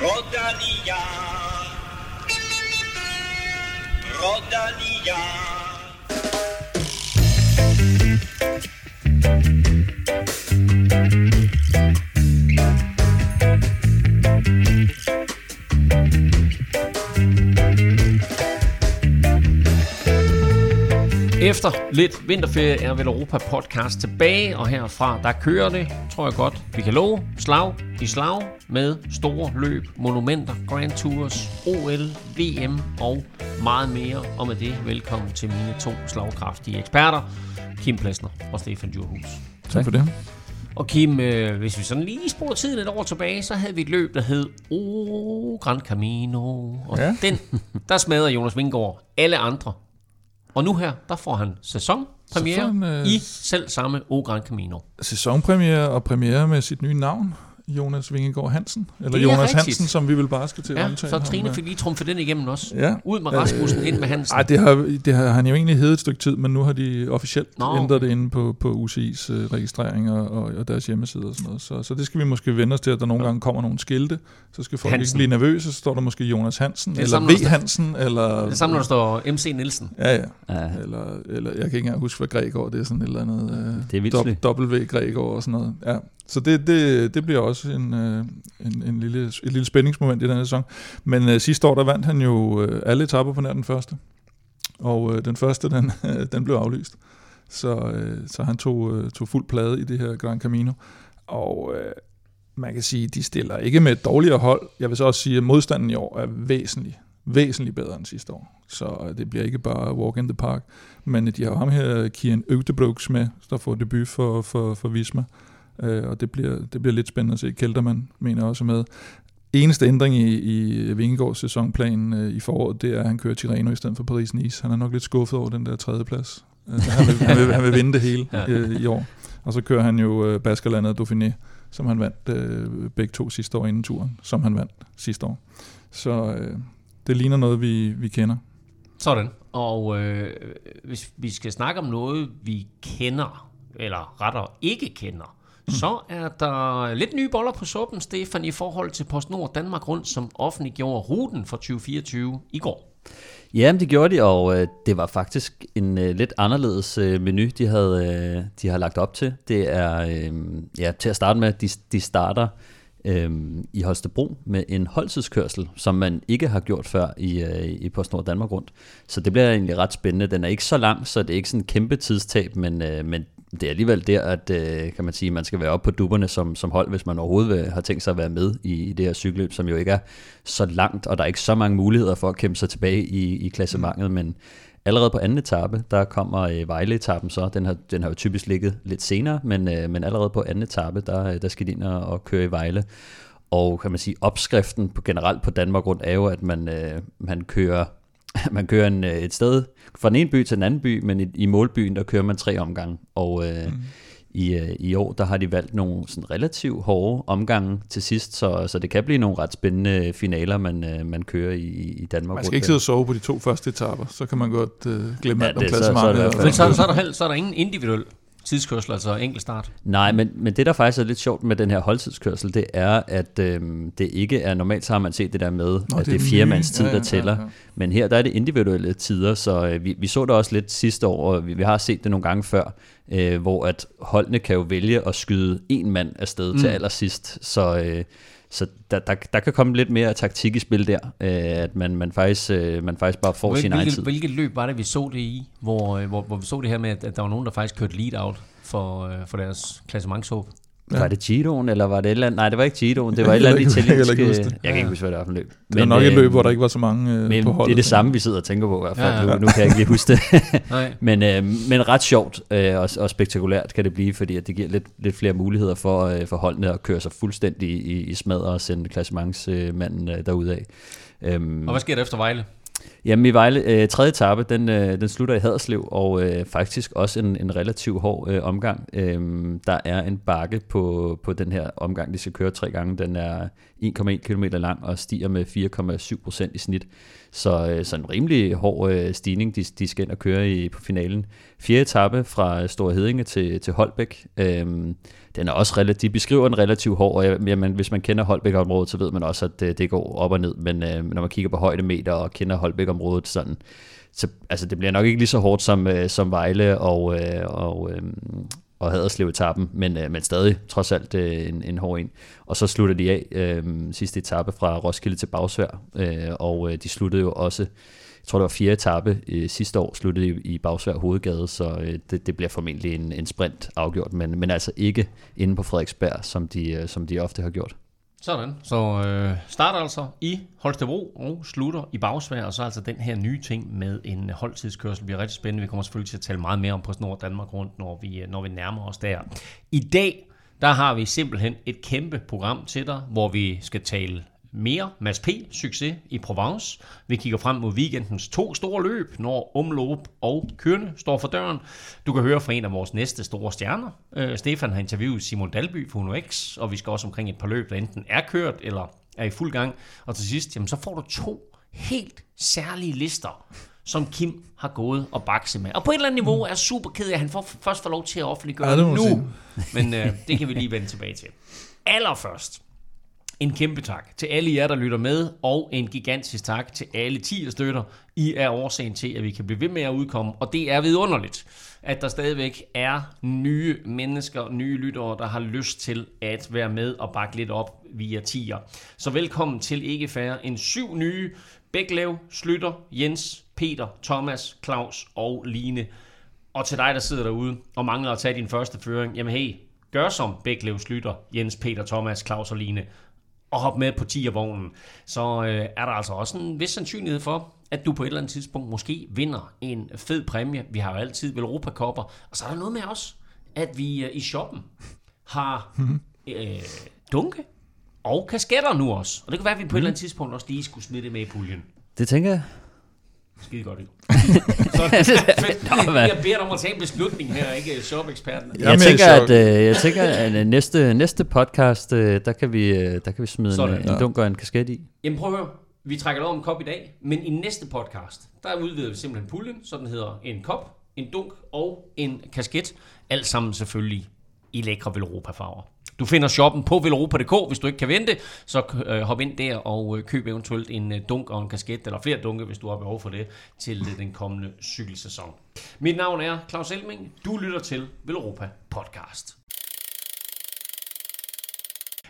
Rodalia. Rodalia. Efter lidt vinterferie er vel Europa Podcast tilbage, og herfra der kører det, tror jeg godt, vi kan love, slag i slag med store løb, monumenter, Grand Tours, OL, VM og meget mere. Og med det, velkommen til mine to slagkraftige eksperter, Kim Plesner og Stefan Djurhus. Tak for det. Og Kim, øh, hvis vi sådan lige spoler tiden et år tilbage, så havde vi et løb, der hed O Gran Camino. Og ja. Den, der smadrer Jonas Vingård alle andre. Og nu her, der får han sæsonpremiere han, øh, i selv samme O Gran Camino. Sæsonpremiere og premiere med sit nye navn, Jonas Vingegaard Hansen. Eller er Jonas rigtigt. Hansen, som vi vil bare skal til at Ja, omtale så Trine fik lige trumfet den igennem også. Ja. Ud med Rasmussen, ind med Hansen. Ej, det har, det har han jo egentlig heddet et stykke tid, men nu har de officielt Nå, okay. ændret det inde på, på UCI's uh, registrering og, og, deres hjemmeside og sådan noget. Så, så det skal vi måske vende os til, at der nogle gange kommer nogle skilte. Så skal folk Hansen. ikke blive nervøse, så står der måske Jonas Hansen, er eller V. Hansen, eller... Det samme, når der står MC Nielsen. Ja, ja. Ja, Eller, eller jeg kan ikke engang huske, hvad Gregor det er sådan et eller andet... Det er vildt W Gregor og sådan noget. Ja. Så det, det, det bliver også en, øh, en, en lille, et lille spændingsmoment i den her sæson. Men øh, sidste år, der vandt han jo øh, alle etapper på nær den første. Og øh, den første, den, den blev aflyst. Så, øh, så han tog, øh, tog fuld plade i det her Gran Camino. Og øh, man kan sige, de stiller ikke med et dårligere hold. Jeg vil så også sige, at modstanden i år er væsentlig, væsentligt bedre end sidste år. Så øh, det bliver ikke bare walk in the park. Men øh, de har jo ham her, Kian Øgdebrugs med, der får debut for, for, for Visma. Øh, og det bliver, det bliver lidt spændende at se. Kelterman mener også med. Eneste ændring i, i Vingegaards sæsonplan øh, i foråret, det er, at han kører Tirreno i stedet for Paris-Nice. Han er nok lidt skuffet over den der tredje plads. Øh, han, vil, han, vil, han vil vinde det hele øh, i år. Og så kører han jo øh, Baskerlandet og Dauphiné, som han vandt øh, begge to sidste år inden turen, som han vandt sidste år. Så øh, det ligner noget, vi, vi kender. Sådan. Og øh, hvis vi skal snakke om noget, vi kender, eller rettere ikke kender så er der lidt nye boller på suppen, Stefan, i forhold til PostNord Danmark Rundt, som offentliggjorde ruten for 2024 i går. Ja, det gjorde de, og øh, det var faktisk en øh, lidt anderledes øh, menu, de havde, øh, de har lagt op til. Det er, øh, ja, til at starte med, de, de starter øh, i Holstebro med en holdtidskørsel, som man ikke har gjort før i, øh, i PostNord Danmark rundt. Så det bliver egentlig ret spændende. Den er ikke så lang, så det er ikke sådan en kæmpe tidstab, men, øh, men det er alligevel der, at øh, kan man sige, man skal være oppe på dupperne som, som hold, hvis man overhovedet vil, har tænkt sig at være med i, i det her cykelløb, som jo ikke er så langt, og der er ikke så mange muligheder for at kæmpe sig tilbage i, i klassementet, men allerede på anden etape, der kommer øh, Vejle-etappen så, den har, den har jo typisk ligget lidt senere, men, øh, men allerede på anden etape, der, der skal de ind og, og køre i Vejle. Og kan man sige, opskriften på, generelt på Danmark rundt er jo, at man, øh, man kører man kører en, øh, et sted fra den ene by til den anden by, men i, i målbyen, der kører man tre omgange. Og øh, mm. i, øh, i år, der har de valgt nogle sådan relativt hårde omgange til sidst, så, så det kan blive nogle ret spændende finaler, man, øh, man kører i, i Danmark. Man skal ikke sidde og sove på de to første etaper, så kan man godt øh, glemme Ja, alt om det- så- så er det i klassementet. hvert fald- Men så, så, er der, hel- så er der ingen individuel tidskørsel, altså enkelt start. Nej, men, men det der faktisk er lidt sjovt med den her holdtidskørsel, det er, at øhm, det ikke er, normalt så har man set det der med, Nå, at det er fire mands tid, Ja, der tæller. ja, ja. Men her der er det individuelle tider, så øh, vi, vi så det også lidt sidste år, og vi, vi har set det nogle gange før, øh, hvor at holdene kan jo vælge at skyde en mand afsted mm. til allersidst. Så, øh, så der, der, der kan komme lidt mere taktik i spil der, øh, at man, man, faktisk, øh, man faktisk bare får Hvil, sin egen hvilket, tid. hvilket løb var det, vi så det i, hvor, øh, hvor, hvor vi så det her med, at, at der var nogen, der faktisk kørte lead-out for, øh, for deres klassementshåb? Var det Giroen, eller var det et eller andet? Nej, det var ikke Giroen, det var et eller andet Jeg kan heller italiensk... ikke Jeg huske kan det. ikke huske, hvad det var for løb. Det var nok et øh, løb, hvor der ikke var så mange øh, men på holdet. det er det samme, vi sidder og tænker på i hvert fald. Ja, Ja, ja. ja. Nu, nu kan jeg ikke lige huske det. Nej. men, øh, men ret sjovt øh, og, og spektakulært kan det blive, fordi at det giver lidt, lidt flere muligheder for, øh, for holdene at køre sig fuldstændig i, i smadret og sende klassementsmanden øh, derudad. Øhm, Og hvad sker der efter Vejle? Jamen i Vejle, øh, tredje etape, den, øh, den slutter i Haderslev, og øh, faktisk også en, en relativt hård øh, omgang. Øh, der er en bakke på, på den her omgang, de skal køre tre gange. Den er 1,1 km lang og stiger med 4,7% i snit. Så, øh, så en rimelig hård øh, stigning, de, de skal ind og køre i, på finalen. Fjerde etape fra Store Hedinge til, til Holbæk. Øh, den er også relativt, de beskriver den relativt hård, og jamen, hvis man kender Holbæk-området, så ved man også, at det, det går op og ned, men øh, når man kigger på højdemeter og kender Holbæk-området sådan, så altså, det bliver nok ikke lige så hårdt som, øh, som Vejle og, øh, og, øh, og Haderslev etappen, men, øh, men stadig trods alt øh, en, en hård en. Og så slutter de af øh, sidste etape fra Roskilde til Bagsvær, øh, og øh, de sluttede jo også øh, tror det var fire etape øh, sidste år, sluttede i, i Bagsvær Hovedgade, så øh, det, det bliver formentlig en, en sprint afgjort, men, men altså ikke inde på Frederiksberg, som de, øh, som de ofte har gjort. Sådan. Så øh, starter altså i Holstebro og slutter i Bagsvær, og så altså den her nye ting med en holdtidskørsel bliver rigtig spændende. Vi kommer selvfølgelig til at tale meget mere om på Snor Danmark rundt, når vi, øh, når vi nærmer os der. I dag, der har vi simpelthen et kæmpe program til dig, hvor vi skal tale mere Mads P. succes i Provence. Vi kigger frem mod weekendens to store løb, når Umlob og Kørne står for døren. Du kan høre fra en af vores næste store stjerner. Uh, Stefan har interviewet Simon Dalby for Uno X, og vi skal også omkring et par løb, der enten er kørt eller er i fuld gang. Og til sidst, jamen, så får du to helt særlige lister, som Kim har gået og bakset med. Og på et eller andet niveau er super ked af, at han får, først får lov til at offentliggøre ja, nu. Men uh, det kan vi lige vende tilbage til. Allerførst, en kæmpe tak til alle jer, der lytter med, og en gigantisk tak til alle 10 støtter. I er årsagen til, at vi kan blive ved med at udkomme, og det er vidunderligt, at der stadigvæk er nye mennesker, nye lyttere, der har lyst til at være med og bakke lidt op via tier. Så velkommen til ikke færre end syv nye. Bæklev, Slytter, Jens, Peter, Thomas, Claus og Line. Og til dig, der sidder derude og mangler at tage din første føring, jamen hey, gør som Bæklev, Slytter, Jens, Peter, Thomas, Claus og Line og hoppe med på 10'er-vognen, så øh, er der altså også en vis sandsynlighed for, at du på et eller andet tidspunkt måske vinder en fed præmie. Vi har jo altid Europa Kopper, og så er der noget med os, at vi øh, i shoppen har mhm. øh, dunke og kasketter nu også. Og det kan være, at vi på et eller andet tidspunkt også lige skulle smide det med i puljen. Det tænker jeg. Skide godt, ikke? Så, jeg beder dig om at tage en beslutning her, ikke shop-eksperten. Jeg, jeg, tænker, at, øh, jeg tænker, at øh, næste, næste podcast, øh, der, kan vi, øh, der kan vi smide Sådan, en, ja. en dunk og en kasket i. Jamen prøv at høre. Vi trækker lov om kop i dag, men i næste podcast, der udvider vi simpelthen puljen, så den hedder en kop, en dunk og en kasket. Alt sammen selvfølgelig i lækre Velropa-farver. Du finder shoppen på velropa.dk, hvis du ikke kan vente, så øh, hop ind der og øh, køb eventuelt en øh, dunk og en kasket, eller flere dunke, hvis du har behov for det, til øh, den kommende cykelsæson. Mit navn er Claus Elming. Du lytter til Velropa Podcast.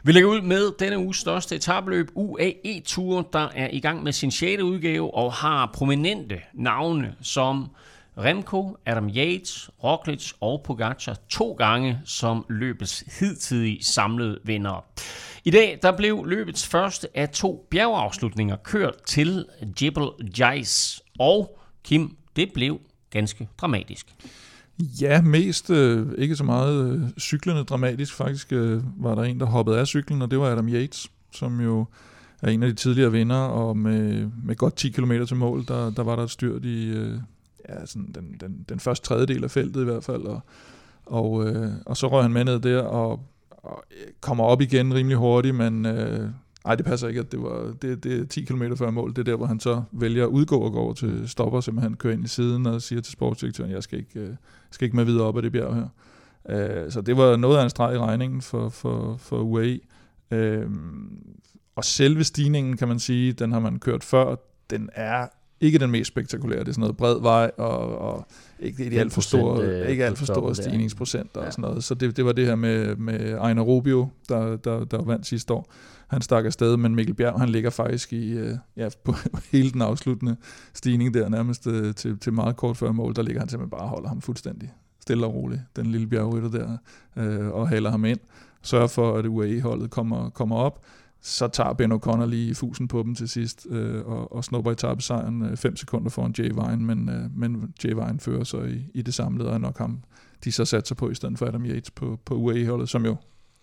Vi lægger ud med denne uges største etabløb, UAE Tour, der er i gang med sin 6. udgave og har prominente navne som Remco, Adam Yates, Roglic og Pogacar to gange som løbets hidtidige samlede vinder. I dag der blev løbets første af to bjergeafslutninger kørt til Jebel Jais, og Kim, det blev ganske dramatisk. Ja, mest øh, ikke så meget øh, cyklerne dramatisk. Faktisk øh, var der en, der hoppede af cyklen, og det var Adam Yates, som jo er en af de tidligere vinder, og med, med godt 10 km til mål, der, der var der et styrt i, øh, ja, sådan den, den, den første tredjedel af feltet i hvert fald, og, og, øh, og så røg han med ned der, og, og øh, kommer op igen rimelig hurtigt, men øh, ej, det passer ikke, at det var det, det er 10 km før mål. Det er der, hvor han så vælger at udgå og gå over til stopper, simpelthen kører ind i siden og siger til sportsdirektøren, jeg skal ikke, øh, skal ikke med videre op ad det bjerg her. Øh, så det var noget af en streg i regningen for, for, for UAE. Øh, og selve stigningen, kan man sige, den har man kørt før, den er ikke den mest spektakulære. Det er sådan noget bred vej, og, og ikke, ikke alt for store, øh, ikke alt for store stigningsprocenter ja. og sådan noget. Så det, det var det her med, med Ejner Rubio, der, der, der vandt sidste år. Han stak afsted, men Mikkel Bjerg, han ligger faktisk i, øh, ja, på hele den afsluttende stigning der, nærmest øh, til, til meget kort før mål, der ligger han simpelthen bare og holder ham fuldstændig stille og roligt, den lille bjergrytter der, øh, og haler ham ind. Sørger for, at UAE-holdet kommer, kommer op så tager Ben O'Connor lige fusen på dem til sidst, øh, og, og snupper etappesejren 5 øh, sekunder foran Jay Vine, men, øh, men Jay Vine fører så i, i det samlede, og er nok ham, de så satser på i stedet for Adam Yates på, på UAE-holdet, som jo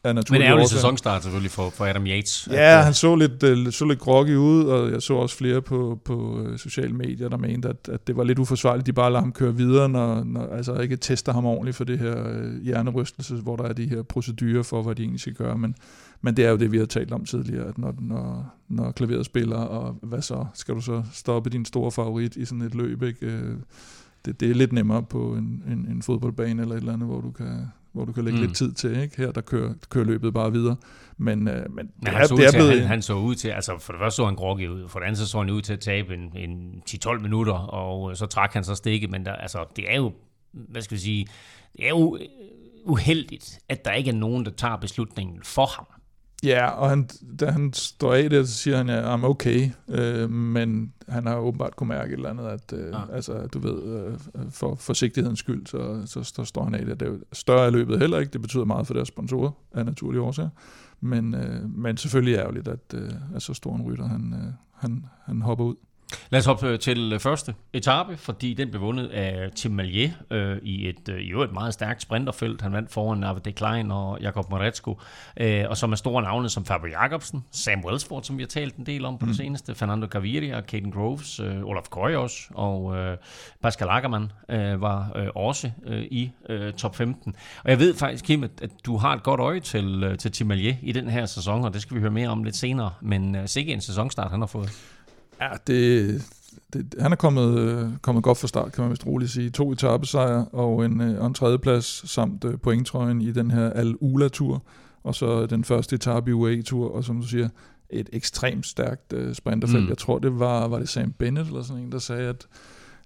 er naturligt. Men ærgerlig sæsonstart selvfølgelig for, for Adam Yates. Ja, at, han så lidt, uh, så lidt groggy ud, og jeg så også flere på, på uh, sociale medier, der mente, at, at det var lidt uforsvarligt, de bare lader ham køre videre, når, når altså ikke tester ham ordentligt for det her uh, hjernerystelse, hvor der er de her procedurer for, hvad de egentlig skal gøre. Men, men det er jo det, vi har talt om tidligere, at når, når, når klaveret spiller, og hvad så? Skal du så stoppe din store favorit i sådan et løb, ikke? Det, det er lidt nemmere på en, en, en fodboldbane eller et eller andet, hvor du kan, hvor du kan lægge Mm. lidt tid til. Ikke? Her der kører, kører løbet bare videre. Men, øh, men Men det, han, er, så det er til, blevet... han, han så ud til, altså for det første så han groggy ud, for det andet så så han ud til at tabe en, en 10-12 minutter, og øh, så trak han så stikket, men der, altså, det er jo, hvad skal vi sige, det er jo øh, uheldigt, at der ikke er nogen, der tager beslutningen for ham. Ja, og han, da han står af der, så siger han, ja, I'm okay, øh, men han har åbenbart kunne mærke et eller andet, at øh, ja. altså, du ved, øh, for forsigtighedens skyld, så, så, så står han af der. Det er jo større er løbet heller ikke, det betyder meget for deres sponsorer, af naturlige årsager, men, øh, men selvfølgelig ærgerligt, at, øh, at så stor en rytter, han, øh, han, han hopper ud. Lad os hoppe øh, til øh, første etape, fordi den blev vundet af Tim Malier øh, i et øh, i øvrigt meget stærkt sprinterfelt. Han vandt foran Arve Klein og Jakob Moretsko, øh, og som er store navne som Fabio Jacobsen, Sam Wellsford, som vi har talt en del om på mm. det seneste, Fernando Gaviria, Caden Groves, øh, Olaf Koy også, og øh, Pascal Ackermann øh, var øh, også øh, i øh, top 15. Og jeg ved faktisk, Kim, at, at du har et godt øje til, øh, til Tim Malier i den her sæson, og det skal vi høre mere om lidt senere, men øh, sikke en sæsonstart, han har fået. Ja, det, det, han er kommet, øh, kommet godt fra start, kan man vist roligt sige. To etappesejre og en, øh, og en tredjeplads samt øh, pointtrøjen i den her Al-Ula-tur, og så den første etape i UAE-tur, og som du siger, et ekstremt stærkt øh, sprinterfelt. Mm. Mm. Jeg tror, det var, var det Sam Bennett eller sådan en, der sagde, at,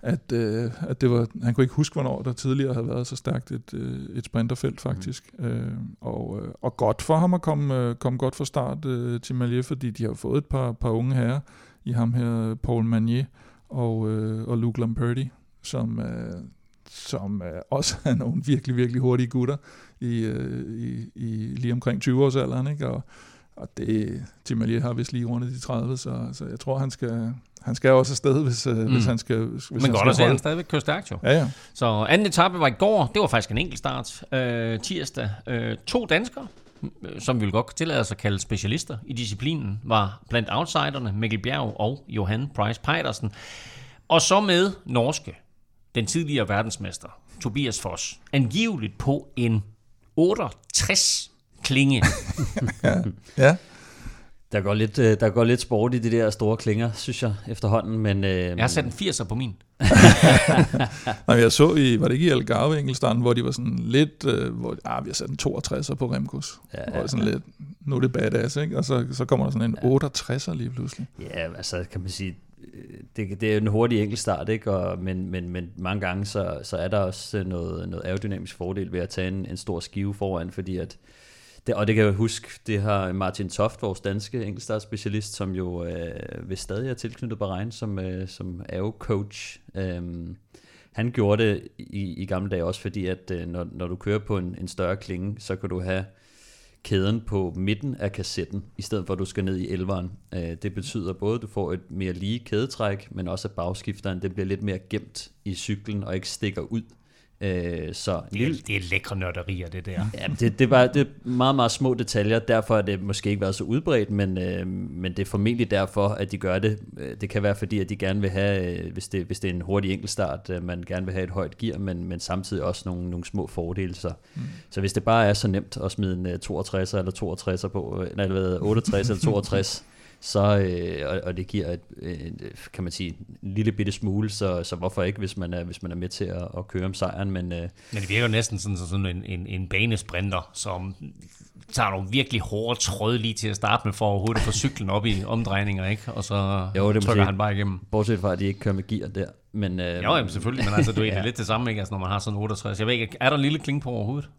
at, øh, at det var, han kunne ikke huske, hvornår der tidligere havde været så stærkt et, øh, et sprinterfelt faktisk. Mm. Øh, og, øh, og godt for ham at komme, øh, komme godt fra start øh, til Malier, fordi de har fået et par, par unge herrer, i ham her, Paul Manier og, øh, og Luke Lamperti, som, øh, som øh, også er nogle virkelig, virkelig hurtige gutter i, øh, i, i lige omkring 20-årsalderen, ikke? Og, og det, Tim Malier har vist lige rundet de 30, så, så jeg tror, han skal, han skal også afsted, hvis, mm. hvis han skal hvis Men han godt skal at se, at han stadigvæk kører stærkt jo. Ja, ja. Så anden etape var i går. Det var faktisk en enkelt start. Øh, tirsdag. Øh, to danskere, øh, som vi vil godt kunne tillade os at kalde specialister i disciplinen, var blandt outsiderne Mikkel Bjerg og Johan Price Pejdersen. Og så med norske, den tidligere verdensmester, Tobias Foss, angiveligt på en 68 klinge. ja. Der går, lidt, øh, der går lidt sport i de der store klinger, synes jeg, efterhånden. Men, øh, Jeg har sat en 80'er på min. Nej, jeg så i, var det ikke i Algarve Engelstaren, hvor de var sådan lidt, øh, hvor ah, vi har sat en 62'er på Remkos. Ja, Ja, ja, og sådan lidt, nu er det badass, ikke? Og så, så kommer der sådan en 68'er lige pludselig. Ja, altså kan man sige, øh, det, det er en hurtig enkeltstart, ikke? Og, men, men, men mange gange, så, så er der også noget, noget aerodynamisk fordel ved at tage en, en stor skive foran, fordi at, det, og det kan jeg huske, det har Martin Toft, vores danske enkeltstartspecialist, som jo øh, ved stadig er tilknyttet Bahrain som, øh, som AO-coach. Øh, han gjorde det i, i gamle dage også, fordi at øh, når, når du kører på en, en større klinge, så kan du have kæden på midten af kassetten, i stedet for at du skal ned i elveren. Øh, det betyder både, at du får et mere lige kædetræk, men også at bagskifteren det bliver lidt mere gemt i cyklen og ikke stikker ud. Øh, så Det lille, er, det er lækre nørderier, det der. Ja, det, det, var, det er meget, meget små detaljer, derfor er det måske ikke været så udbredt, men, øh, men det er formentlig derfor, at de gør det. Øh, Det kan være fordi, at de gerne vil have, øh, hvis det, hvis det er en hurtig enkeltstart, øh, man gerne vil have et højt gear, men, men samtidig også nogle, nogle små fordele. Så, mm. så hvis det bare er så nemt at smide en øh, 62 eller 62 på, øh, eller hvad, 68 eller 62, så, øh, og, og det giver et, et, kan man sige, en lille bitte smule, så, så hvorfor ikke, hvis man er, hvis man er med til at, at køre om sejren, men, øh, Men det virker jo næsten sådan, sådan en, en, en banesprinter, som tager nogle virkelig hårde tråd lige til at starte med, for overhovedet at få cyklen op i omdrejninger, ikke? Og så Jo, det trykker han bare igennem. bortset fra, at de ikke kører med gear der. Men, øh, Jo, jamen, selvfølgelig, men altså, du er Ja. lidt det samme, ikke? Altså, når man har sådan en 68. Jeg ved ikke, er der en lille klinge på overhovedet?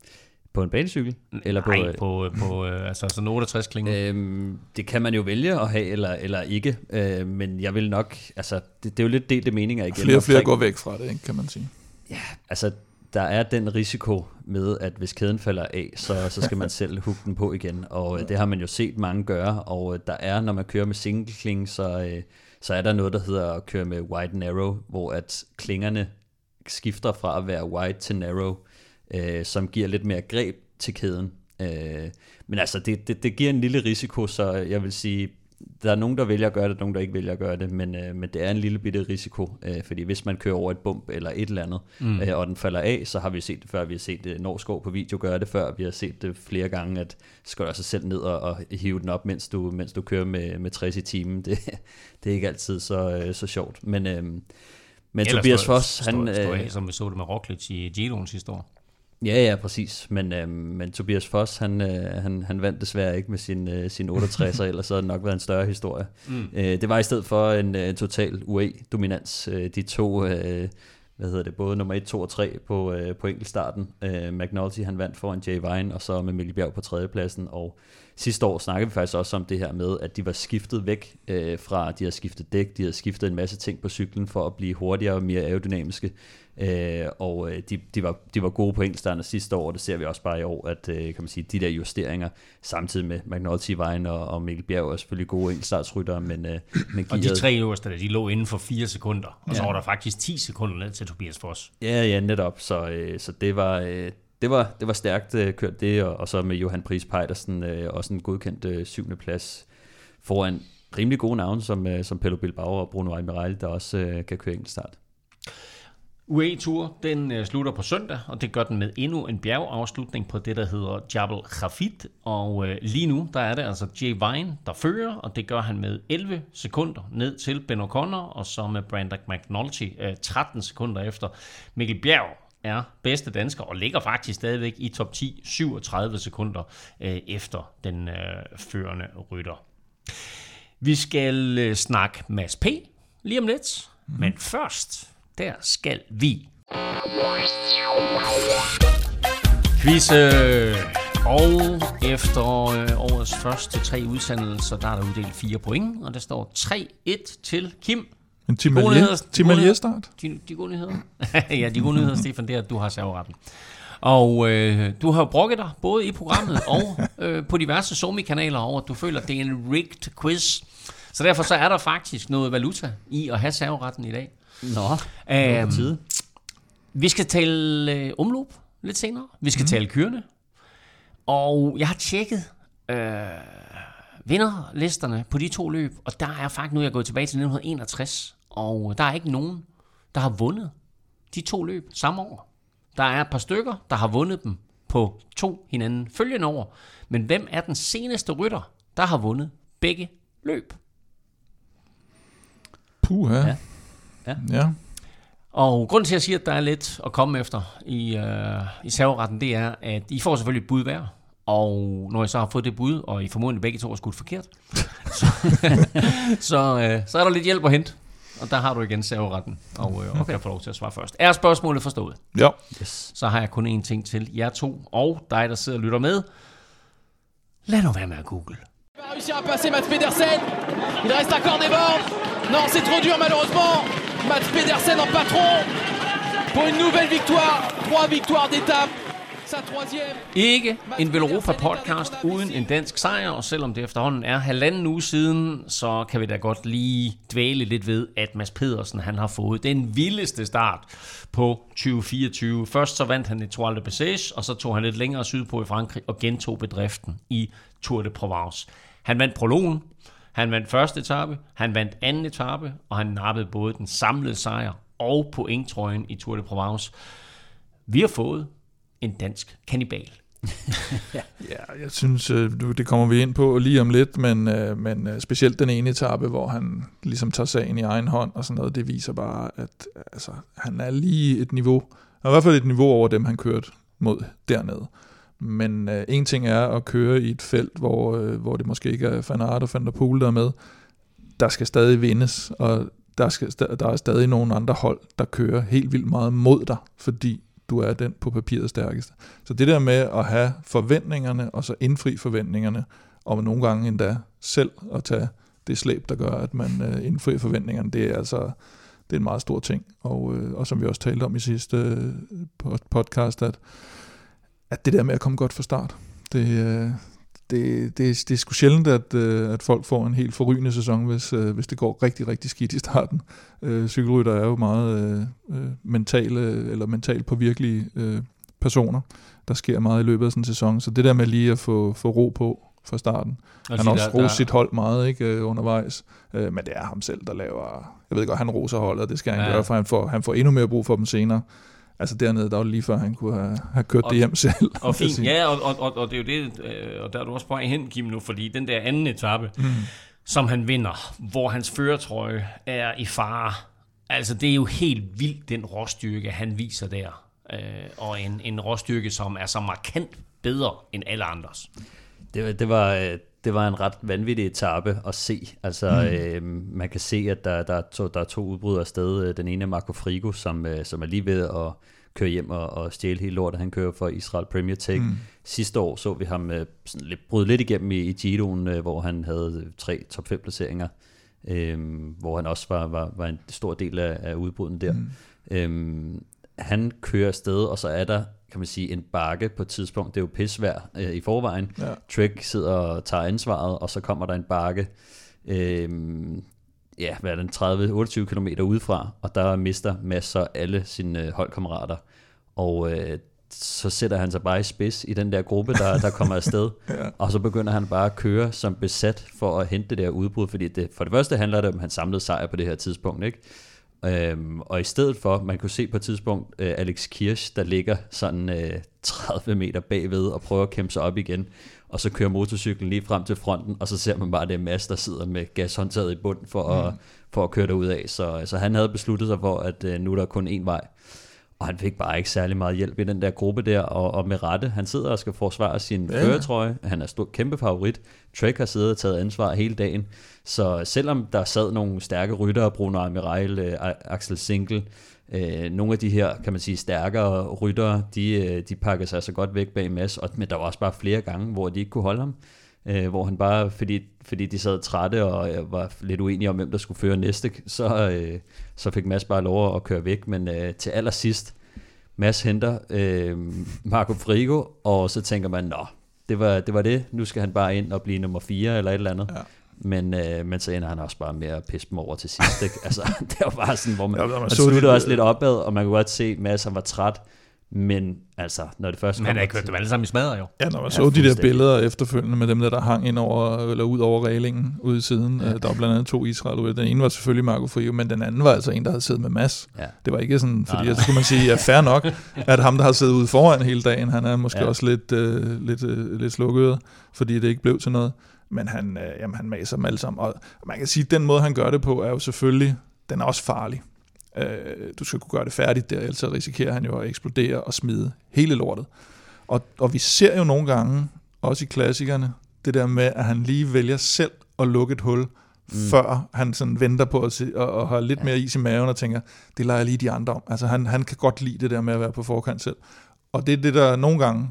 På en banecykel? Eller på, Nej, på, på øh, altså sådan en 68 klinge. Øhm, det kan man jo vælge at have, eller, eller ikke. Øh, men jeg vil nok, altså, det, det er jo lidt delte meninger igen. Flere og flere går væk fra det, ikke, kan man sige. Altså, der er den risiko med, at hvis kæden falder af, så, så skal man selv hugge den på igen. Og øh, det har man jo set mange gøre. Og øh, der er, når man kører med single kling, så, øh, så er der noget, der hedder at køre med wide narrow, hvor at klingerne skifter fra at være wide til narrow, øh, som giver lidt mere greb til kæden. Øh, men altså, det, det, det giver en lille risiko, så jeg vil sige, der er nogen, der vælger at gøre det, og nogen, der ikke vælger at gøre det, men, øh, men det er en lille bitte risiko, øh, fordi hvis man kører over et bump eller et eller andet, mm. øh, og den falder af, så har vi set det før, vi har set det, Norskov på video gøre det før, vi har set det flere gange, at du altså selv ned og, og hive den op, mens du, mens du kører med, med 60 i timen, det, det er ikke altid så, øh, så sjovt, men, øh, men Ellers Tobias stå- Foss, stå- han... Stå øh, af, som vi så det med Roglic i Giroen sidste år. Ja, ja, præcis. Men, øh, men Tobias Foss, han, øh, han, han vandt desværre ikke med sin, øh, sin 68'er, ellers havde det nok været en større historie. Mm. Øh, det var i stedet for en, en total UAE-dominans. Øh, de to, øh, hvad hedder det, både nummer 1, 2 og 3 på, øh, på enkeltstarten. Øh, McNulty, han vandt foran Jay Vine, og så med Mikkel Bjerg på tredjepladsen, og sidste år snakkede vi faktisk også om det her med, at de var skiftet væk øh, fra, de havde skiftet dæk, de havde skiftet en masse ting på cyklen for at blive hurtigere og mere aerodynamiske. Øh, og øh, de, de, var, de var gode på enkeltstarterne sidste år, og det ser vi også bare i år, at øh, kan man sige, de der justeringer, samtidig med McNulty, Vejen og, og Mikkel Bjerg er selvfølgelig gode enkeltstartsryttere, men, øh, men Og de tre øverste, de lå inden for 4 sekunder, og ja. så var der faktisk 10 sekunder ned til Tobias Foss. Ja, ja, netop, så, øh, så det var... Øh, det var, det var stærkt øh, kørt det, og, og så med Johan Pris Pejdersen øh, også en godkendt øh, syvende plads foran rimelig gode navne, som, øh, som Pello Bilbao og Bruno Almiral, der også øh, kan køre enkeltstart. UAE Tour, den øh, slutter på søndag, og det gør den med endnu en bjergafslutning på det, der hedder Jabal Khafid. Og øh, lige nu, der er det altså Jay Vine, der fører, og det gør han med 11 sekunder ned til Ben O'Connor, og så med Brandon McNulty øh, 13 sekunder efter. Mikkel Bjerg er bedste dansker og ligger faktisk stadigvæk i top 10, 37 sekunder øh, efter den øh, førende rytter. Vi skal øh, snakke Mads P. lige om lidt, mm. men først, der skal vi quizze. Og efter øh, årets første tre udsendelser, der er der uddelt fire point, og der står 3-1 til Kim. En Tim start. De, de gode nyheder. ja, de gode nyheder, Stefan, det er, at du har serveretten. Og øh, du har brokket dig både i programmet og øh, på diverse Somi-kanaler over, at du føler, at det er en rigged quiz. Så derfor så er der faktisk noget valuta i at have serveretten i dag. Nå, æm, tid. Vi skal tale øh, omløb lidt senere. Vi skal mm. tale kørende. Og jeg har tjekket øh, vinderlisterne på de to løb, og der er faktisk nu, jeg er gået tilbage til 1961, og der er ikke nogen, der har vundet de to løb samme år. Der er et par stykker, der har vundet dem på to hinanden følgende år, men hvem er den seneste rytter, der har vundet begge løb? Puh, ja. Ja. ja. Og grunden til, at jeg siger, at der er lidt at komme efter i, øh, i serveretten, det er, at I får selvfølgelig et bud hver. Og når I så har fået det bud, og I formodentlig begge to har skudt forkert, så, så, øh, så er der lidt hjælp at hente. Og der har du igen serveretten, og, øh, og kan få lov til at svare først. Er spørgsmålet forstået? Ja. Yes. Så har jeg kun én ting til jer to, og dig, der sidder og lytter med. Lad nu være med at google. Il va réussir à passer Mats Pedersen. Il reste encore des bornes. Non, c'est trop dur malheureusement. Mats Pedersen en patron pour une nouvelle victoire. Trois victoires d'étape. Sa troisième. Ikke en Velropa podcast uden en dansk sejr, og selvom det efterhånden er halvanden uge siden, så kan vi da godt lige dvæle lidt ved, at Mads Pedersen han har fået den vildeste start på 2024. Først så vandt han i Tour de Bessage, og så tog han lidt længere sydpå i Frankrig og gentog bedriften i Tour de Provence. Han vandt prologen, han vandt første etape, han vandt anden etape, og han nappede både den samlede sejr og pointtrøjen i Tour de Provence. Vi har fået en dansk kannibal. ja, jeg synes, øh, det kommer vi ind på lige om lidt, men, øh, men øh, specielt den ene etape, hvor han ligesom tager sagen i egen hånd og sådan noget, det viser bare, at altså, han er lige et niveau, i hvert fald et niveau over dem, han kørte mod dernede. Men øh, en ting er at køre i et felt, hvor, øh, hvor det måske ikke er Fanart og Van der Poel, der er med. Der skal stadig vindes, og der, skal, der er stadig nogle andre hold, der kører helt vildt meget mod dig, fordi du er den på papiret stærkeste. Så det der med at have forventningerne, og så indfri forventningerne, og nogle gange endda selv at tage det slæb, der gør, at man øh, indfrier forventningerne, det er altså det er en meget stor ting. Og, øh, og som vi også talte om i sidste øh, podcast, at, at det der med at komme godt fra start, det, øh, det, det, det er sgu sjældent, at, øh, at folk får en helt forrygende sæson, hvis, øh, hvis det går rigtig, rigtig skidt i starten. Øh, cykelrytter er jo meget øh, mentale, eller mentalt på virkelige øh, personer. Der sker meget i løbet af sådan en sæson. Så det der med lige at få, få ro på fra starten. Og han har også rost sit hold meget ikke, undervejs, øh, men det er ham selv, der laver... Jeg ved godt, han roser holdet, det skal han ja. gøre, for han får, han får endnu mere brug for dem senere. Altså dernede, der var lige før, han kunne have, have kørt og, det hjem selv. Og fint, ja, og, og, og, og det er jo det, øh, og der er du også på hen, Kim, nu, fordi den der anden etape, mm. som han vinder, hvor hans føretrøje er i fare, altså det er jo helt vildt, den råstyrke, han viser der. øh, og en, en råstyrke, som er så markant bedre end alle andres. Det, var- det, var, øh, det var en ret vanvittig etape at se. Altså, mm. øh, man kan se, at der, der, er to, der er to udbrud afsted. Øh, Den ene er Marco Frigo, som, øh, som er lige ved at køre hjem og, og stjæle hele lortet. Han kører for Israel Premier Tech. Mm. Sidste år så vi ham øh, sådan lidt, bryde lidt igennem i, i Giroen, øh, hvor han havde tre top 5 placeringer. Øhm, hvor han også var, var, var en stor del af, af udbruden der. Mm. Øhm, han kører afsted, og så er der, kan man sige, en bakke på et tidspunkt. Det er jo pisvær øh, i forvejen. Ja. Trek sidder og tager ansvaret, og så kommer der en bakke, øhm, ja, hvad er den, 30-28 km udefra, og der mister masser alle sine øh, holdkammerater. Og øh, så sætter han sig bare i spids i den der gruppe, der, der kommer afsted, ja. og så begynder han bare at køre som besat for at hente det der udbrud, fordi det, for det første handler det om hans samlede sejr på det her tidspunkt, ikke? Øhm, og i stedet for, man kunne se på et tidspunkt øh, Alex Kirsch, der ligger sådan øh, 30 meter bagved og prøver at kæmpe sig op igen, og så kører motorcyklen lige frem til fronten, og så ser man bare, at det er Mads, der sidder med gashåndtaget i bunden for, mm. at, for at køre derud af. Så, så han havde besluttet sig for, at øh, nu er der kun én vej. Og han fik bare ikke særlig meget hjælp i den der gruppe der, og, og med rette. Han sidder og skal forsvare sin Ja. føretrøje. Han er stor, kæmpe favorit. Trek har siddet og taget ansvar hele dagen. Så selvom der sad nogle stærke ryttere, Bruno Amiral, øh, Axel Sinkel, øh, nogle af de her, kan man sige, stærkere ryttere, de, øh, de pakker sig så godt væk bag Mads, og, men der var også bare flere gange, hvor de ikke kunne holde ham. Øh, hvor han bare, fordi, fordi de sad trætte og øh, var lidt uenige om, hvem der skulle føre næste, så, øh, så fik Mads bare lov at køre væk. Men øh, til allersidst, Mads henter øh, Marco Frigo, og så tænker man, nå, det var, det var det, nu skal han bare ind og blive nummer 4 eller et eller andet. Ja. Men, øh, men så ender han også bare med at pisse dem over til sidst. Ikke? Altså, det var bare sådan, hvor man, Ja, man man sluttede det- også lidt opad, og man kunne godt se, at Mads han var træt. Men altså, når det først Men han har kørt dem alle sammen i smadret jo. Ja, når man Ja, så de der billeder efterfølgende med dem der, der hang ind over, eller ud over reglingen ude i siden. Ja. Der var blandt andet to Israel Den ene var selvfølgelig Marco Frio, men den anden var altså en, der havde siddet med Mads. Ja. Det var ikke sådan, fordi Nej, nej, så skulle man sige, ja, fair nok, at ham, der har siddet ude foran hele dagen, han er måske. Ja. også lidt, øh, lidt, øh, lidt slukket, fordi det ikke blev til noget. Men han, øh, jamen, han maser dem alle sammen. Og man kan sige, at den måde, han gør det på, er jo selvfølgelig, den er også farlig. Øh, du skal kunne gøre det færdigt der, ellers risikerer han jo at eksplodere og smide hele lortet. Og, og vi ser jo nogle gange, også i klassikerne, det der med, at han lige vælger selv at lukke et hul, mm. før han sådan venter på at se, og, og har lidt ja. mere is i maven og tænker, det jeg lige de andre om. Altså han, han kan godt lide det der med at være på forkant selv. Og det er det, der nogle gange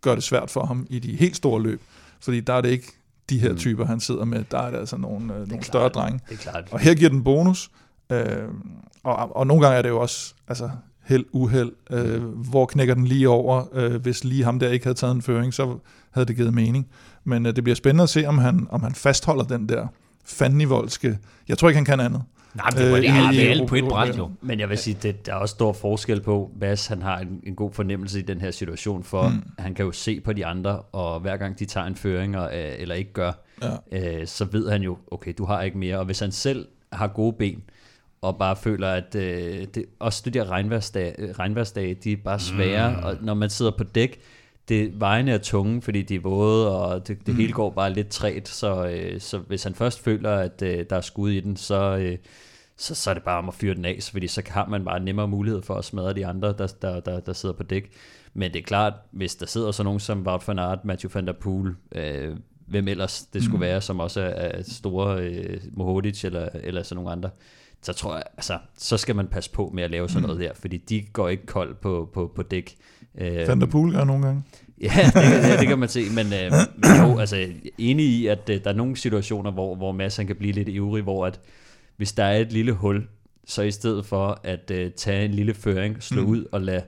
gør det svært for ham i de helt store løb. Fordi der er det ikke de her Mm. typer, han sidder med. Der er det altså nogle, øh, nogle klart. større drenge. Det er klart. Og her giver den bonus. Øh, og, og nogle gange er det jo også altså, held, uheld. Øh, hvor knækker den lige over? Øh, hvis lige ham der ikke havde taget en føring, så havde det givet mening. Men øh, det bliver spændende at se, om han, om han fastholder den der fandenivoldske... Jeg tror ikke, han kan andet. Nej, men det var Øh, det, er, i- det alt på et bræt jo. Men jeg vil sige, det, der er også stor forskel på, Mads han har en, en god fornemmelse i den her situation, for mm. han kan jo se på de andre, og hver gang de tager en føring, og, øh, eller ikke gør, Ja. øh, så ved han jo, okay, du har ikke mere. Og hvis han selv har gode ben, og bare føler, at øh, det, også de der regnværsdage, øh, regnværsdage, de er bare svære, mm. og når man sidder på dæk, det, vejene er tunge, fordi de er våde, og det, det mm. hele går bare lidt træt, så, øh, så hvis han først føler, at øh, der er skud i den, så, øh, så, så er det bare om at fyre den af, fordi så har man bare nemmere mulighed for at smadre de andre, der, der, der, der sidder på dæk. Men det er klart, hvis der sidder sådan nogen som Wout van Aert, Matthew van der Poel, øh, hvem ellers det skulle være, som også er, er store øh, Mohodic eller, eller sådan nogle andre, så tror jeg, altså, så skal man passe på med at lave sådan noget der, fordi de går ikke kold på, på, på dæk. Øh, Van der Poel gør nogle gange. Ja, det, kan- det, det kan man se, men, øh, men jo, altså, enig i, at øh, der er nogle situationer, hvor, hvor Mads han kan blive lidt ivrig, hvor at, hvis der er et lille hul, så i stedet for at øh, tage en lille føring, slå mm. ud og lade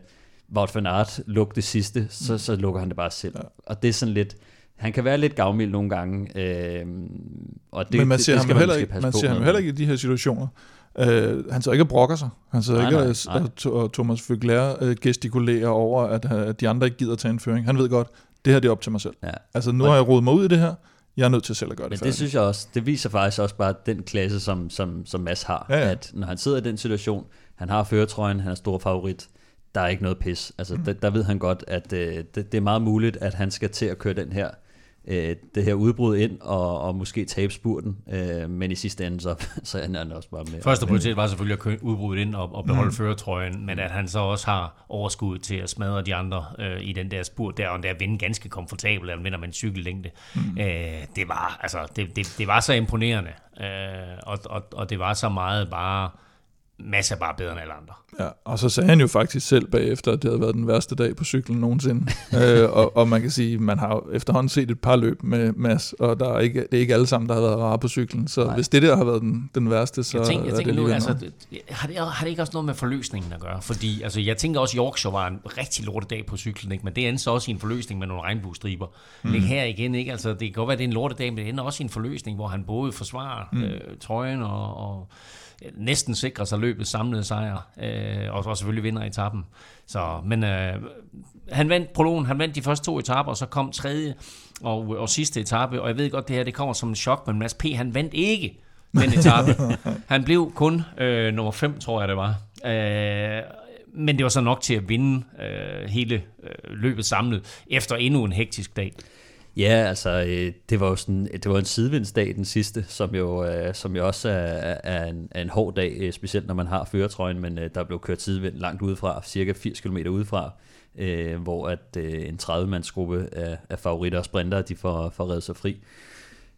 Wout van Aert lukke det sidste, så, så lukker han det bare selv. Ja. Og det er sådan lidt, han kan være lidt gavmild nogle gange, øh, og det, Men man det, ser det ham skal jo heller måske ikke, man på ser ham heller ikke i de her situationer. Øh, han sidder ikke og brokker sig. Han sidder Nej, ikke nej, og, nej. og, og Thomas Vøgler øh, gestikulerer over, at, øh, at de andre ikke gider tage en føring. Han ved godt, det her det er op til mig selv. Ja. Altså nu har jeg rodet mig ud i det her. Jeg er nødt til selv at gøre det Men færdigt. det synes jeg også, det viser faktisk også bare den klasse, som, som, som Mads har. Ja, ja. At når han sidder i den situation, han har føretrøjen, han er stor favorit, der er ikke noget pis. Altså, mm. der, der ved han godt, at øh, det, det er meget muligt, at han skal til at køre den her øh, det her udbrud ind og, og måske tabe spurten, øh, men i sidste ende så, så ender han også bare med. Første prioritet var selvfølgelig at udbruddet ind og, og beholde mm. føretrøjen, men at han så også har overskud til at smadre de andre øh, i den der spurt der, og der vinde ganske komfortabelt, han vinder med en cykellængde. Mm. Øh, det var altså det, det, det var så imponerende, øh, og, og, og det var så meget bare Mads er bare bedre end alle andre. Ja, og så sagde han jo faktisk selv bagefter, at det havde været den værste dag på cyklen nogensinde. øh, og, og man kan sige, man har efterhånden set et par løb med Mads, og der er ikke, det er ikke alle sammen, der har været rare på cyklen. Så Nej. hvis det der har været den, den værste, så jeg tænker, jeg er tænker det nu, altså, har, det, har det ikke også noget med forløsningen at gøre? Fordi altså, jeg tænker også, at Yorkshire var en rigtig lortedag på cyklen, ikke? men det endte så også i en forløsning med nogle regnbuestriber. Mm. Ikke her igen, ikke? Altså, det kan godt være, at det er en lortedag, men det ender også i en forløsning, hvor han både forsvarer mm. øh, trøjen og, og næsten sikrer sig løbet samlede sejr, øh, og, og selvfølgelig vinder etappen. Så, men øh, han vandt prologen, han vandt de første to etaper, og så kom tredje og, og sidste etape, og jeg ved godt, det her det kommer som en chok, men Mads P. han vandt ikke den etape. han blev kun øh, nummer 5, tror jeg det var. Øh, men det var så nok til at vinde øh, hele øh, løbet samlet, efter endnu en hektisk dag. Ja, altså, øh, det var jo sådan, øh, det var en sidevindsdag den sidste, som jo, øh, som jo også er, er, en, er en hård dag, øh, specielt når man har føretrøjen, men øh, der blev kørt sidevind langt udefra, cirka 80 km udefra, øh, hvor at en 30-mandsgruppe af, af favoritter og sprinter, de får, får reddet sig fri.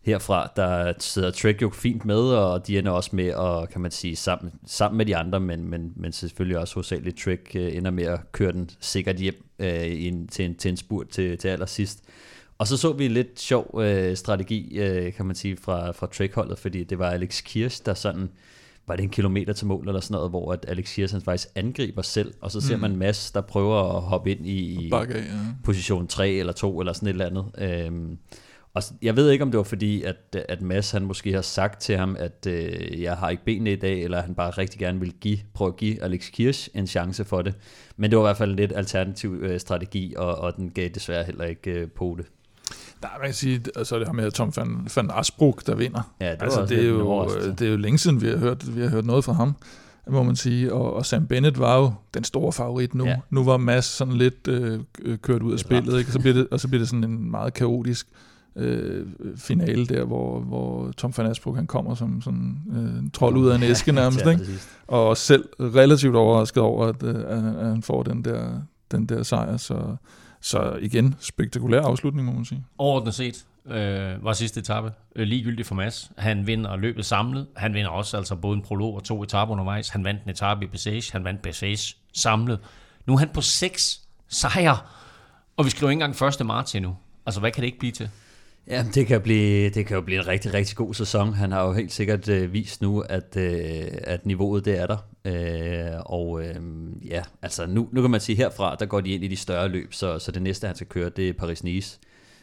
Herfra, der sidder Trek jo fint med, og de ender også med at, kan man sige, sammen, sammen med de andre, men, men, men selvfølgelig også hovedsageligt Trek ender med at køre den sikkert hjem øh, ind, til, en, til en spurt til, til allersidst. Og så så vi en lidt sjov øh, strategi, øh, kan man sige, fra, fra Trek-holdet, fordi det var Alex Kirsch, der sådan, var det en kilometer til mål eller sådan noget, hvor at Alex Kirsch han faktisk angriber selv, og så ser mm. man Mads, der prøver at hoppe ind i, i Bakke, ja. position 3 eller 2 eller sådan et eller andet. Øhm, og jeg ved ikke, om det var fordi, at, at Mads han måske har sagt til ham, at øh, jeg har ikke benene i dag, eller han bare rigtig gerne vil give, prøve at give Alex Kirsch en chance for det. Men det var i hvert fald en lidt alternativ øh, strategi, og, og den gav desværre heller ikke øh, på det. Der man kan sige, altså det her med Tom van, van Asbrook, der vinder. Ja, det, altså, det, er jo, det er jo længe siden, vi har hørt, vi har hørt noget fra ham, må man sige. Og, og Sam Bennett var jo den store favorit nu. Ja. Nu var Mads sådan lidt øh, kørt ud af spillet, ikke? Så bliver det, og så bliver det sådan en meget kaotisk øh, finale der, hvor, hvor Tom van Asbrook han kommer som sådan øh, en trold ud af en æske nærmest, ikke? og selv relativt overrasket over, at, øh, at han får den der, den der sejr, så så igen, spektakulær afslutning, må man sige. Overordnet set øh, var sidste etape øh, ligegyldig for Mads. Han vinder løbet samlet. Han vinder også altså både en prolog og to etaper undervejs. Han vandt en etape i Bessage. Han vandt Bessage samlet. Nu er han på seks sejre, og vi skriver ikke engang 1. marts endnu. Altså, hvad kan det ikke blive til? Ja, det kan, blive, det kan jo blive en rigtig, rigtig god sæson. Han har jo helt sikkert øh, vist nu, at, øh, at niveauet det er der. Øh, og øh, ja, altså nu, nu kan man sige herfra, der går de ind i de større løb, så, så det næste, han skal køre, det er Paris-Nice.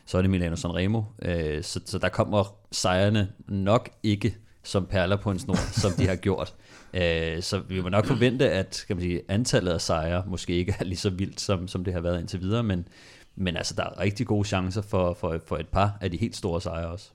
Så er det Milano Sanremo. Øh, så, så der kommer sejrene nok ikke som perler på en snor, som de har gjort. Øh, så vi må nok forvente, at kan man sige, antallet af sejre måske ikke er lige så vildt, som, som det har været indtil videre, men, men altså, der er rigtig gode chancer for, for, for et par af de helt store sejre også.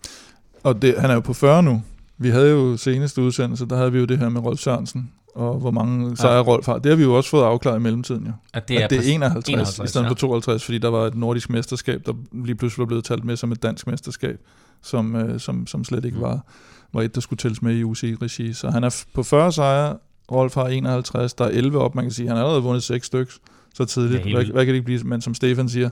Og det, han er jo på 40 nu. Vi havde jo seneste udsendelse, der havde vi jo det her med Rolf Sørensen, og hvor mange sejre ja. Rolf har. Det har vi jo også fået afklaret i mellemtiden jo. At det er, at det er 51, 51 i stedet ja. for 52, fordi der var et nordisk mesterskab, der lige pludselig var blevet talt med som et dansk mesterskab, som, øh, som, som slet ikke mm. var, var et, der skulle tælles med i UCI-regi. Så han er på 40 sejre, Rolf har 51, der er 11 op, man kan sige, han har allerede vundet 6 stykker så tidligt. Hvad, hvad kan det blive? Men som Stefan siger,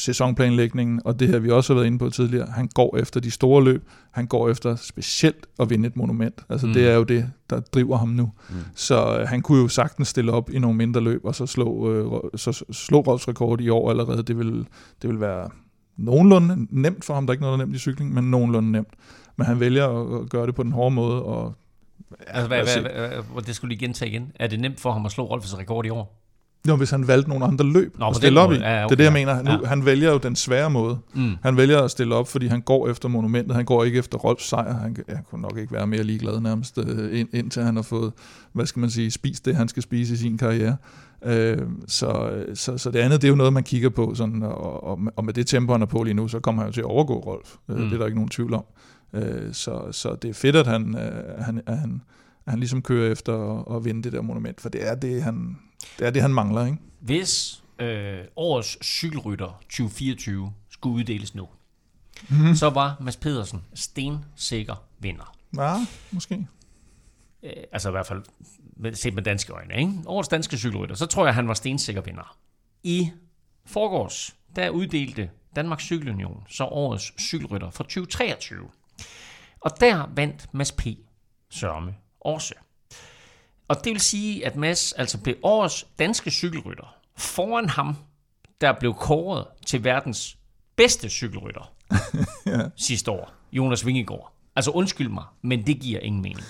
sæsonplanlægningen, og det her vi også har været inde på tidligere, han går efter de store løb, han går efter specielt at vinde et monument. Altså mm. det er jo det, der driver ham nu. Mm. Så øh, han kunne jo sagtens stille op i nogle mindre løb, og så slå, øh, så slå Rolfs rekord i år allerede. Det vil, det vil være nogenlunde nemt for ham. Der er ikke noget, der er nemt i cykling, men nogenlunde nemt. Men han vælger at gøre det på den hårde måde. Og, altså, hvad, hvad, hvad, hvad, det skulle lige gentage igen. Er det nemt for ham at slå Rolfs rekord i år? Jo, hvis han valgte nogle andre løb Nå, at stille op i. Ja, okay, det er det, jeg mener. Nu, ja. Han vælger jo den svære måde. Mm. Han vælger at stille op, fordi han går efter monumentet. Han går ikke efter Rolfs sejr. Han, han kunne nok ikke være mere ligeglad nærmest, øh, ind, indtil han har fået, hvad skal man sige, spist det, han skal spise i sin karriere. Øh, så, så, så det andet, det er jo noget, man kigger på, sådan, og, og, og med det tempo, han er på lige nu, så kommer han jo til at overgå Rolf. Øh, mm. Det er der ikke nogen tvivl om. Øh, så, så det er fedt, at han, øh, han, at han, at han ligesom kører efter at, at vinde det der monument, for det er det, han, det er det, han mangler, ikke? Hvis øh, årets cykelrytter 2024 skulle uddeles nu, mm. så var Mads Pedersen stensikker vinder. Ja, måske. Øh, altså i hvert fald med, set med danske øjne. Ikke? Årets danske cykelrytter, så tror jeg, han var stensikker vinder. I forgårs, der uddelte Danmarks Cykelunion så årets cykelrytter for 2023. Og der vandt Mads P. Sørme også. Og det vil sige, at Mads altså blev årets danske cykelrytter foran ham, der blev kåret til verdens bedste cykelrytter ja. sidste år, Jonas Vingegaard. Altså undskyld mig, men det giver ingen mening.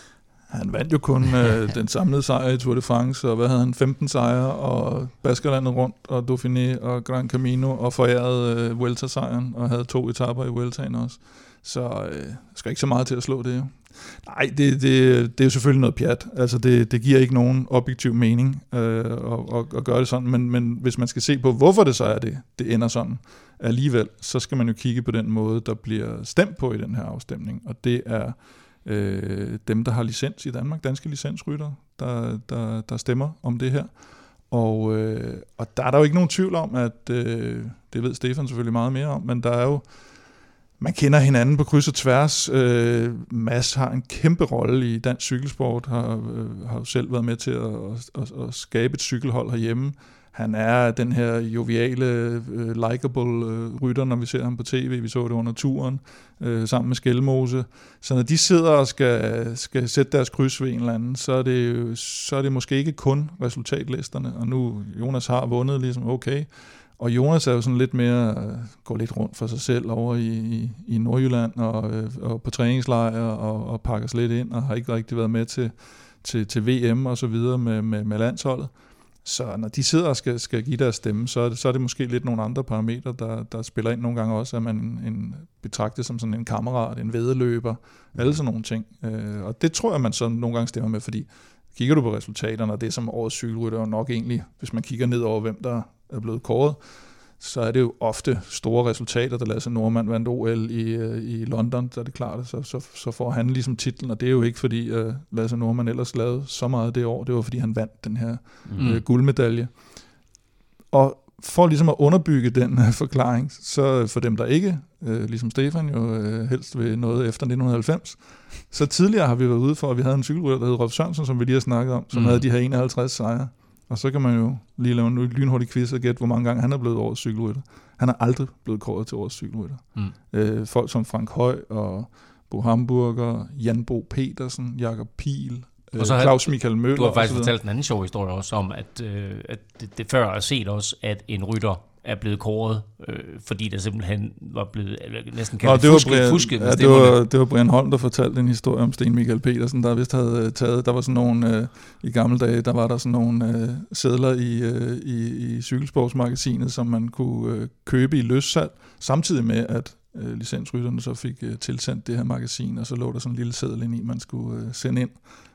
Han vandt jo kun øh, den samlede sejr i Tour de France, og hvad havde han, 15 sejre, og Baskerlandet rundt, og Dauphiné, og Gran Camino, og forærede øh, Vuelta-sejren, og havde to etapper i Vueltaen også. Så øh, skal ikke så meget til at slå det jo. Nej, det, det, det er jo selvfølgelig noget pjat. Altså det, det giver ikke nogen objektiv mening øh, at, at, at gøre det sådan, men, men hvis man skal se på, hvorfor det så er det, det ender sådan alligevel, så skal man jo kigge på den måde, der bliver stemt på i den her afstemning, og det er øh, dem, der har licens i Danmark, danske licensrytter, der, der, der stemmer om det her. Og, øh, og der er der jo ikke nogen tvivl om, at øh, det ved Stefan selvfølgelig meget mere om, men der er jo man kender hinanden på kryds og tværs. Øh, Mads har en kæmpe rolle i dansk cykelsport, har, øh, har selv været med til at, at, at, at skabe et cykelhold herhjemme. Han er den her joviale, øh, likable øh, rytter, når vi ser ham på tv. Vi så det under turen øh, sammen med Skelmose. Så når de sidder og skal, skal sætte deres kryds ved en eller anden, så er, det, så er det måske ikke kun resultatlisterne. Og nu Jonas har vundet, ligesom okay. Og Jonas er jo sådan lidt mere, uh, går lidt rundt for sig selv over i, i, i Nordjylland og, øh, og på træningslejre og, og pakker sig lidt ind og har ikke rigtig været med til, til, til VM og så videre med, med, med landsholdet. Så når de sidder og skal, skal give deres stemme, så er, det, så er det måske lidt nogle andre parametre, der, der spiller ind nogle gange også, at man en, betragtes som sådan en kammerat, en vedeløber, alle sådan nogle ting. Øh, og det tror jeg, man så nogle gange stemmer med, fordi kigger du på resultaterne, og det som årets cykelrytter nok egentlig, hvis man kigger ned over, hvem der er blevet kåret, så er det jo ofte store resultater, da Lasse Normand vandt OL i, øh, i London, så er det klart, så, så, så får han ligesom titlen, og det er jo ikke fordi uh, Lasse Normand ellers lavede så meget det år, det var fordi han vandt den her mm. uh, guldmedalje. Og for ligesom at underbygge den uh, forklaring, så for dem, der ikke, uh, ligesom Stefan jo uh, helst ved noget efter 1990, så tidligere har vi været ude for, at vi havde en cykelrytter, der hed Rolf Sørensen, som vi lige har snakket om, som mm. havde de her 51 sejre. Og så kan man jo lige lave en lynhurtig quiz og gætte, hvor mange gange han er blevet årets cykelrytter. Han er aldrig blevet kåret til årets cykelrytter. Mm. Øh, folk som Frank Høj og Bo Hamburger, Jan Bo Petersen, Jakob Piel, og så øh, Claus Michael Møller. Du har faktisk fortalt en anden sjov historie også om, at, øh, at det, det før er set også, at en rytter er blevet kåret, øh, fordi der simpelthen var blevet næsten kaldt det fusket, Brian, fusket ja, det, var, det var Brian Holm, der fortalte en historie om Sten Michael Petersen, der vist havde øh, taget, der var sådan nogle, øh, i gamle dage, der var der sådan nogle øh, sædler i, øh, i, i cykelsportsmagasinet, som man kunne øh, købe i løssalg, samtidig med, at øh, licensrytterne så fik øh, tilsendt det her magasin, og så lå der sådan en lille sædel ind i, man skulle øh, sende ind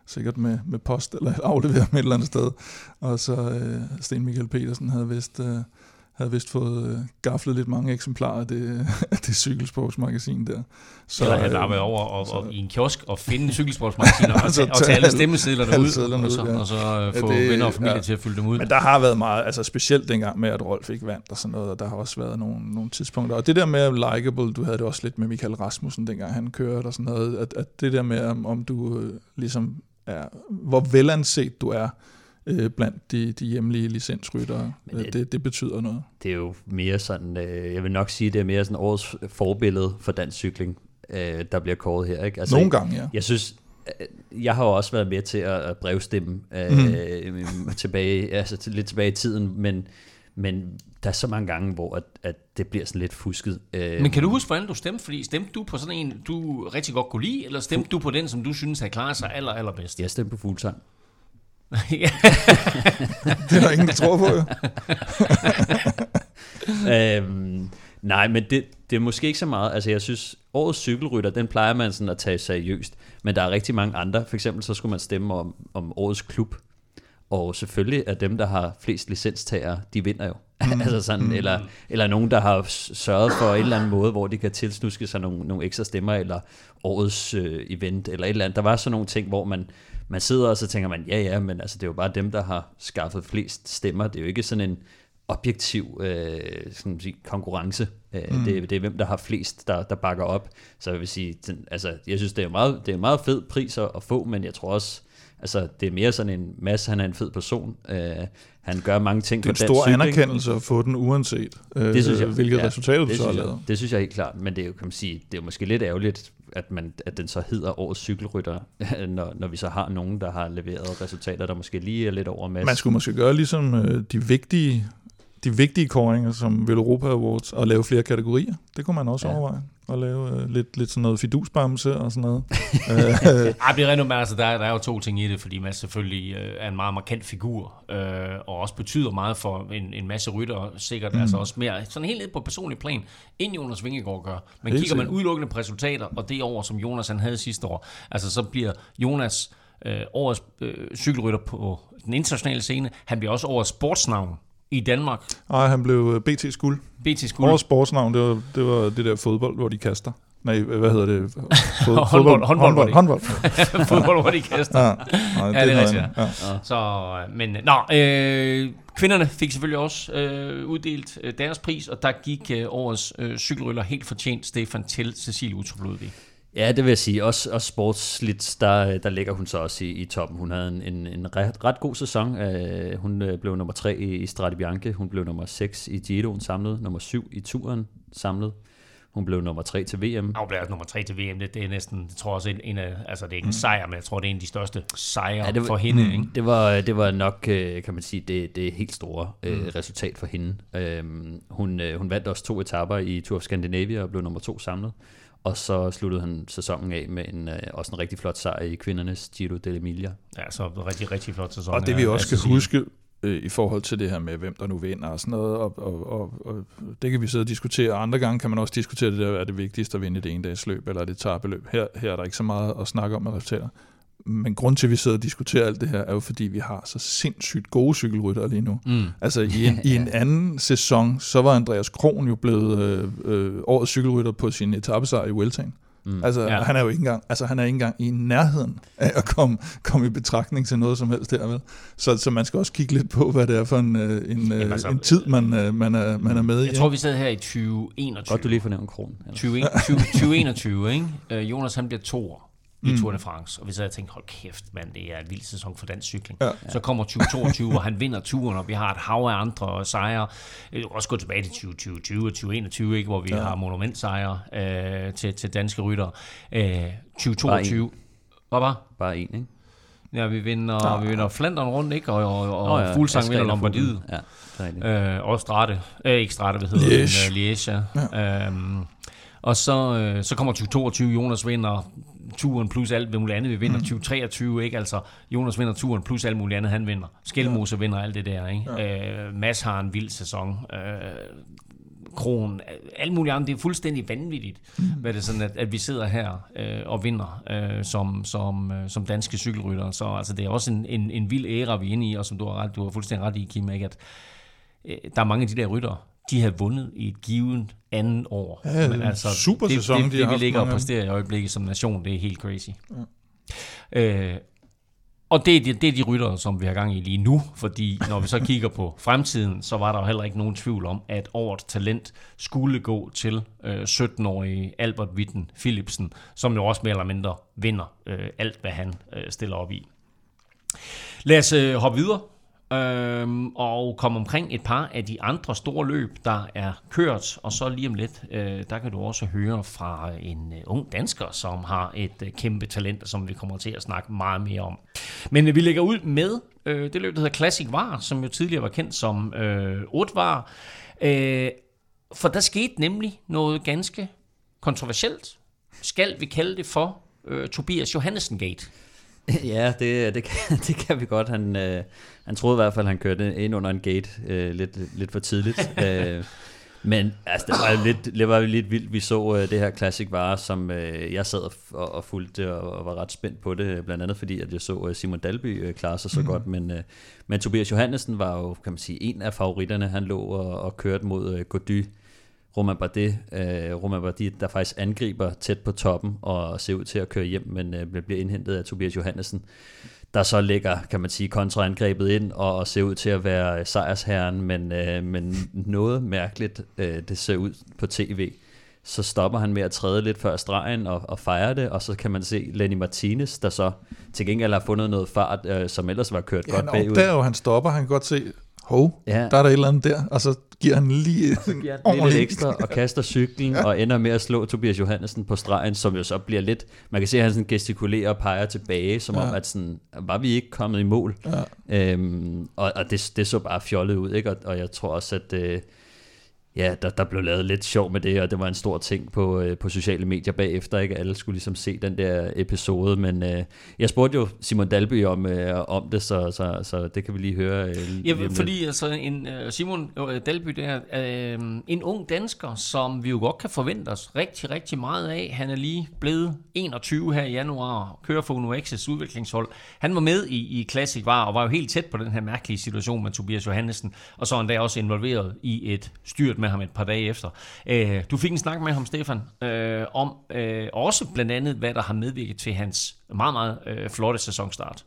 sikkert med, med post eller aflevere med et eller andet sted. Og så øh, Sten Michael Petersen havde vist øh, havde vist fået øh, gaflet lidt mange eksemplarer af det, det cykelsportsmagasin der. Så, Eller havde øh, arbejdet over og, så, og, i en kiosk og finde cykelsportsmagasiner og, altså, og tage alle stemmesedlerne ud, og så, ja. og så øh, få det, venner og familie ja. til at fylde dem ud. Men der har været meget, altså specielt dengang med, at Rolf ikke vandt og sådan noget, og der har også været nogle, nogle tidspunkter. Og det der med likable, du havde det også lidt med Michael Rasmussen, dengang han kørte og sådan noget, at, at det der med, om, om du øh, ligesom er, hvor velanset du er, øh, blandt de, de hjemlige licensryttere. Det, det, det betyder noget. Det er jo mere sådan, øh, jeg vil nok sige, det er mere sådan årets forbillede for dansk cykling, øh, der bliver kåret her. Ikke? Altså, Nogle gange, ja. Jeg synes, øh, jeg har jo også været med til at brevstemme øh, mm. tilbage, altså lidt tilbage i tiden, men, men der er så mange gange, hvor at, at det bliver sådan lidt fusket. Øh, men kan du huske, hvordan du stemte? Fordi stemte du på sådan en, du rigtig godt kunne lide, eller stemte du på den, som du synes har klaret sig aller, allerbedst? Jeg stemte på Fuglsang. det er der ingen, der tror på, jo. øhm, nej, men det, det er måske ikke så meget. Altså, jeg synes, årets cykelrytter, den plejer man sådan at tage seriøst. Men der er rigtig mange andre. For eksempel, så skulle man stemme om, om årets klub. Og selvfølgelig er dem, der har flest licenstager, de vinder jo. Mm. altså sådan, mm. eller, eller nogen, der har sørget for en eller anden måde, hvor de kan tilsnuske sig nogle, nogle ekstra stemmer, eller årets øh, event, eller et eller andet. Der var sådan nogle ting, hvor man, man sidder og så tænker man, ja ja, men altså, det er jo bare dem, der har skaffet flest stemmer. Det er jo ikke sådan en objektiv øh, sådan sige, konkurrence. Øh, mm. det, det er hvem, der har flest, der, der bakker op. Så jeg vil sige, den, altså, jeg synes, det er meget, det er en meget fed pris at, at få, men jeg tror også, altså, det er mere sådan en masse, han er en fed person. Øh, han gør mange ting Det er en stor anerkendelse at få den uanset, øh, det synes jeg, hvilket ja, resultat du så har lavet. Det synes jeg helt klart, men det er jo, kan man sige, det er jo måske lidt ærgerligt, at, man, at den så hedder årets cykelrytter, når, når vi så har nogen, der har leveret resultater, der måske lige er lidt over masse. Man skulle måske gøre ligesom øh, de vigtige de vigtige koringer, som Vel Europa Awards, og lave flere kategorier. Det kunne man også ja. overveje. At lave uh, lidt, lidt sådan noget fidusbamse og sådan noget. Ej, det er rent, men altså, der, der er jo to ting i det, fordi man selvfølgelig øh, er en meget markant figur, øh, og også betyder meget for en, en masse rytter, sikkert mm. altså også mere, sådan helt ned på personlig plan, end Jonas Vingegaard gør. Men helt kigger man udelukkende på resultater, og det år, som Jonas han havde sidste år, altså så bliver Jonas øh, årets øh, cykelrytter på den internationale scene, han bliver også årets sportsnavn i Danmark? Nej, han blev øh, BT Skuld. BT Skuld. Vores sportsnavn, det var, det var det der fodbold, hvor de kaster. Nej, hvad hedder det? Fod, håndbold, håndbold, håndbold, håndbold. fodbold, hvor de kaster. Ja, nej, det, ja, det er rigtigt. Ja. Ja. Så, øh, men, nå, øh, kvinderne fik selvfølgelig også øh, uddelt øh, deres pris, og der gik øh, årets øh, cykelryller helt fortjent Stefan til Cecilie Utroblodvig. Ja, det vil jeg sige. Også, også sportsligt, der, der ligger hun så også i, i toppen. Hun havde en, en, en ret, ret god sæson. Uh, hun uh, blev nummer 3 i, i Strade Bianche. Hun blev nummer 6 i Giroen samlet. Nummer 7 i turen samlet. Hun blev nummer 3 til VM. Hun blev nummer 3 til VM. Det, det er næsten, jeg tror også, en, en af, altså det er ikke en sejr, men jeg tror, det er en af de største sejre ja, det var, for hende. Mm, ikke? Det, var, det var nok, øh, kan man sige, det, det helt store mm. uh, resultat for hende. Uh, hun, hun vandt også to etapper i Tour of Scandinavia og blev nummer 2 samlet. Og så sluttede han sæsonen af med en, øh, også en rigtig flot sejr i kvindernes Giro dell'Emilia. Ja, så rigtig, rigtig flot sæson. Og det vi også skal huske øh, i forhold til det her med, hvem der nu vinder og sådan noget, og, og, og, og det kan vi sidde og diskutere. Andre gange kan man også diskutere det der, er det vigtigst at vinde det ene dags løb, eller det tager beløb. Her, her er der ikke så meget at snakke om med resultater. Men grund til, at vi sidder og diskuterer alt det her, er jo fordi, vi har så sindssygt gode cykelryttere lige nu. Mm. Altså i en, i en anden sæson, så var Andreas Kron jo blevet øh, øh, årets cykelrytter på sin etappesejr i Vueltaen. Mm. Altså, ja. han er jo ikke engang, altså, han er ikke engang i nærheden af at komme, komme i betragtning til noget som helst der, vel? Så, så man skal også kigge lidt på, hvad det er for en, øh, en, Jamen, øh, altså, en tid, man, øh, man, er, man er med i. Jeg tror, vi sidder her i 2021. Godt, du lige fornævner kronen. 2021, ikke? Jonas, han bliver to år i mm. Tour de France. Og vi sad og tænkte, hold kæft, mand, det er en vild sæson for dansk cykling. Ja. Så kommer 2022, hvor han vinder turen, og vi har et hav af andre sejre. Også gå tilbage til 2020 og 2021, ikke, hvor vi ja. har monumentsejre øh, til, til danske rytter. Øh, 2022. Hvad var? Bare en, ikke? Ja, vi vinder, ja. vi vinder Flandern rundt, ikke? Og, og, og oh, ja. Fuglsang vinder Lombardiet. Ja, øh, og Strate. Øh, ikke Strate, hvad hedder Liège. det? Liège, ja. Øhm, og så, øh, så kommer 2022, Jonas vinder turen plus alt muligt andet. Vi vinder mm. 2023, ikke? Altså, Jonas vinder turen plus alt muligt andet, han vinder. Skelmose ja. vinder alt det der, ikke? Ja. Øh, Mads har en vild sæson. Øh, Kron, alt muligt andet. Det er fuldstændig vanvittigt, mm. hvad det er sådan, at, at vi sidder her øh, og vinder øh, som, som, øh, som danske cykelrytter. Så altså, det er også en, en, en vild æra, vi er inde i, og som du har, ret, du har fuldstændig ret i, Kim, ikke? at øh, der er mange af de der rytter, de har vundet i et givet andet år. Ja, Men altså, super det, sæson, det, det, det vi ligger og præsterer i øjeblikket som nation, det er helt crazy. Ja. Øh, og det er, de, det er de rytter, som vi har gang i lige nu, fordi når vi så kigger på fremtiden, så var der jo heller ikke nogen tvivl om, at årets talent skulle gå til øh, 17-årige Albert Witten Philipsen, som jo også mere eller mindre vinder øh, alt, hvad han øh, stiller op i. Lad os øh, hoppe videre øhm, og komme omkring et par af de andre store løb, der er kørt. Og så lige om lidt, øh, der kan du også høre fra en øh, ung dansker, som har et øh, kæmpe talent, som vi kommer til at snakke meget mere om. Men øh, vi lægger ud med øh, det løb, der hedder Classic Var, som jo tidligere var kendt som øh, Var. Øh, for der skete nemlig noget ganske kontroversielt. Skal vi kalde det for øh, Tobias Johannesen Gate? Ja, det, det, kan, det kan vi godt. Han, øh, han troede i hvert fald, at han kørte ind under en gate øh, lidt, lidt for tidligt. øh, men altså, det var lidt, det var lidt vildt. Vi så øh, det her Classic Var, som øh, jeg sad og, og fulgte og, og var ret spændt på det, blandt andet fordi, at jeg så øh, Simon Dalby øh, klare sig så mm. godt. Men, øh, men Tobias Johannesen var jo, kan man sige, en af favoritterne. Han lå og, og kørte mod øh, Gody Roman Bardet, øh, Roman Bardet, der faktisk angriber tæt på toppen og ser ud til at køre hjem, men øh, bliver indhentet af Tobias Johannesen, der så lægger, kan man sige, kontraangrebet ind og, og ser ud til at være sejrsherren, men, øh, men noget mærkeligt, øh, det ser ud på tv. Så stopper han med at træde lidt før stregen og, og fejre det, og så kan man se Lenny Martinez, der så til gengæld har fundet noget fart, øh, som ellers var kørt Ja, godt han bagud. opdager jo, han stopper, han kan godt se, hov, Ja. der er der et eller andet der, og så giver han lige giver han lige lidt ekstra og kaster cyklen ja. og ender med at slå Tobias Johannesen på stregen, som jo så bliver lidt, man kan se, at han sådan gestikulerer og peger tilbage, som ja. om, at sådan, var vi ikke kommet i mål. Ja. Øhm, og og det, det så bare fjollet ud, ikke? Og, og jeg tror også, at øh, ja, der, der blev lavet lidt sjov med det, og det var en stor ting på, øh, på sociale medier bagefter, ikke? Alle skulle ligesom se den der episode, men øh, jeg spurgte jo Simon Dalby om, øh, om det, så, så, så det kan vi lige høre. Øh, Ja, om lidt. fordi altså en, øh, Simon øh, Dalby der, øh, en ung dansker, som vi jo godt kan forvente os rigtig, rigtig meget af. Han er lige blevet 21 her i januar, kører for Uno X's udviklingshold. Han var med i, i Classic Var, og var jo helt tæt på den her mærkelige situation med Tobias Johannesen, og så endda også involveret i et styrt med ham et par dage efter. Øh, du fik en snak med ham, Stefan, øh, om øh, også blandt andet, hvad der har medvirket til hans meget, meget øh, flotte sæsonstart.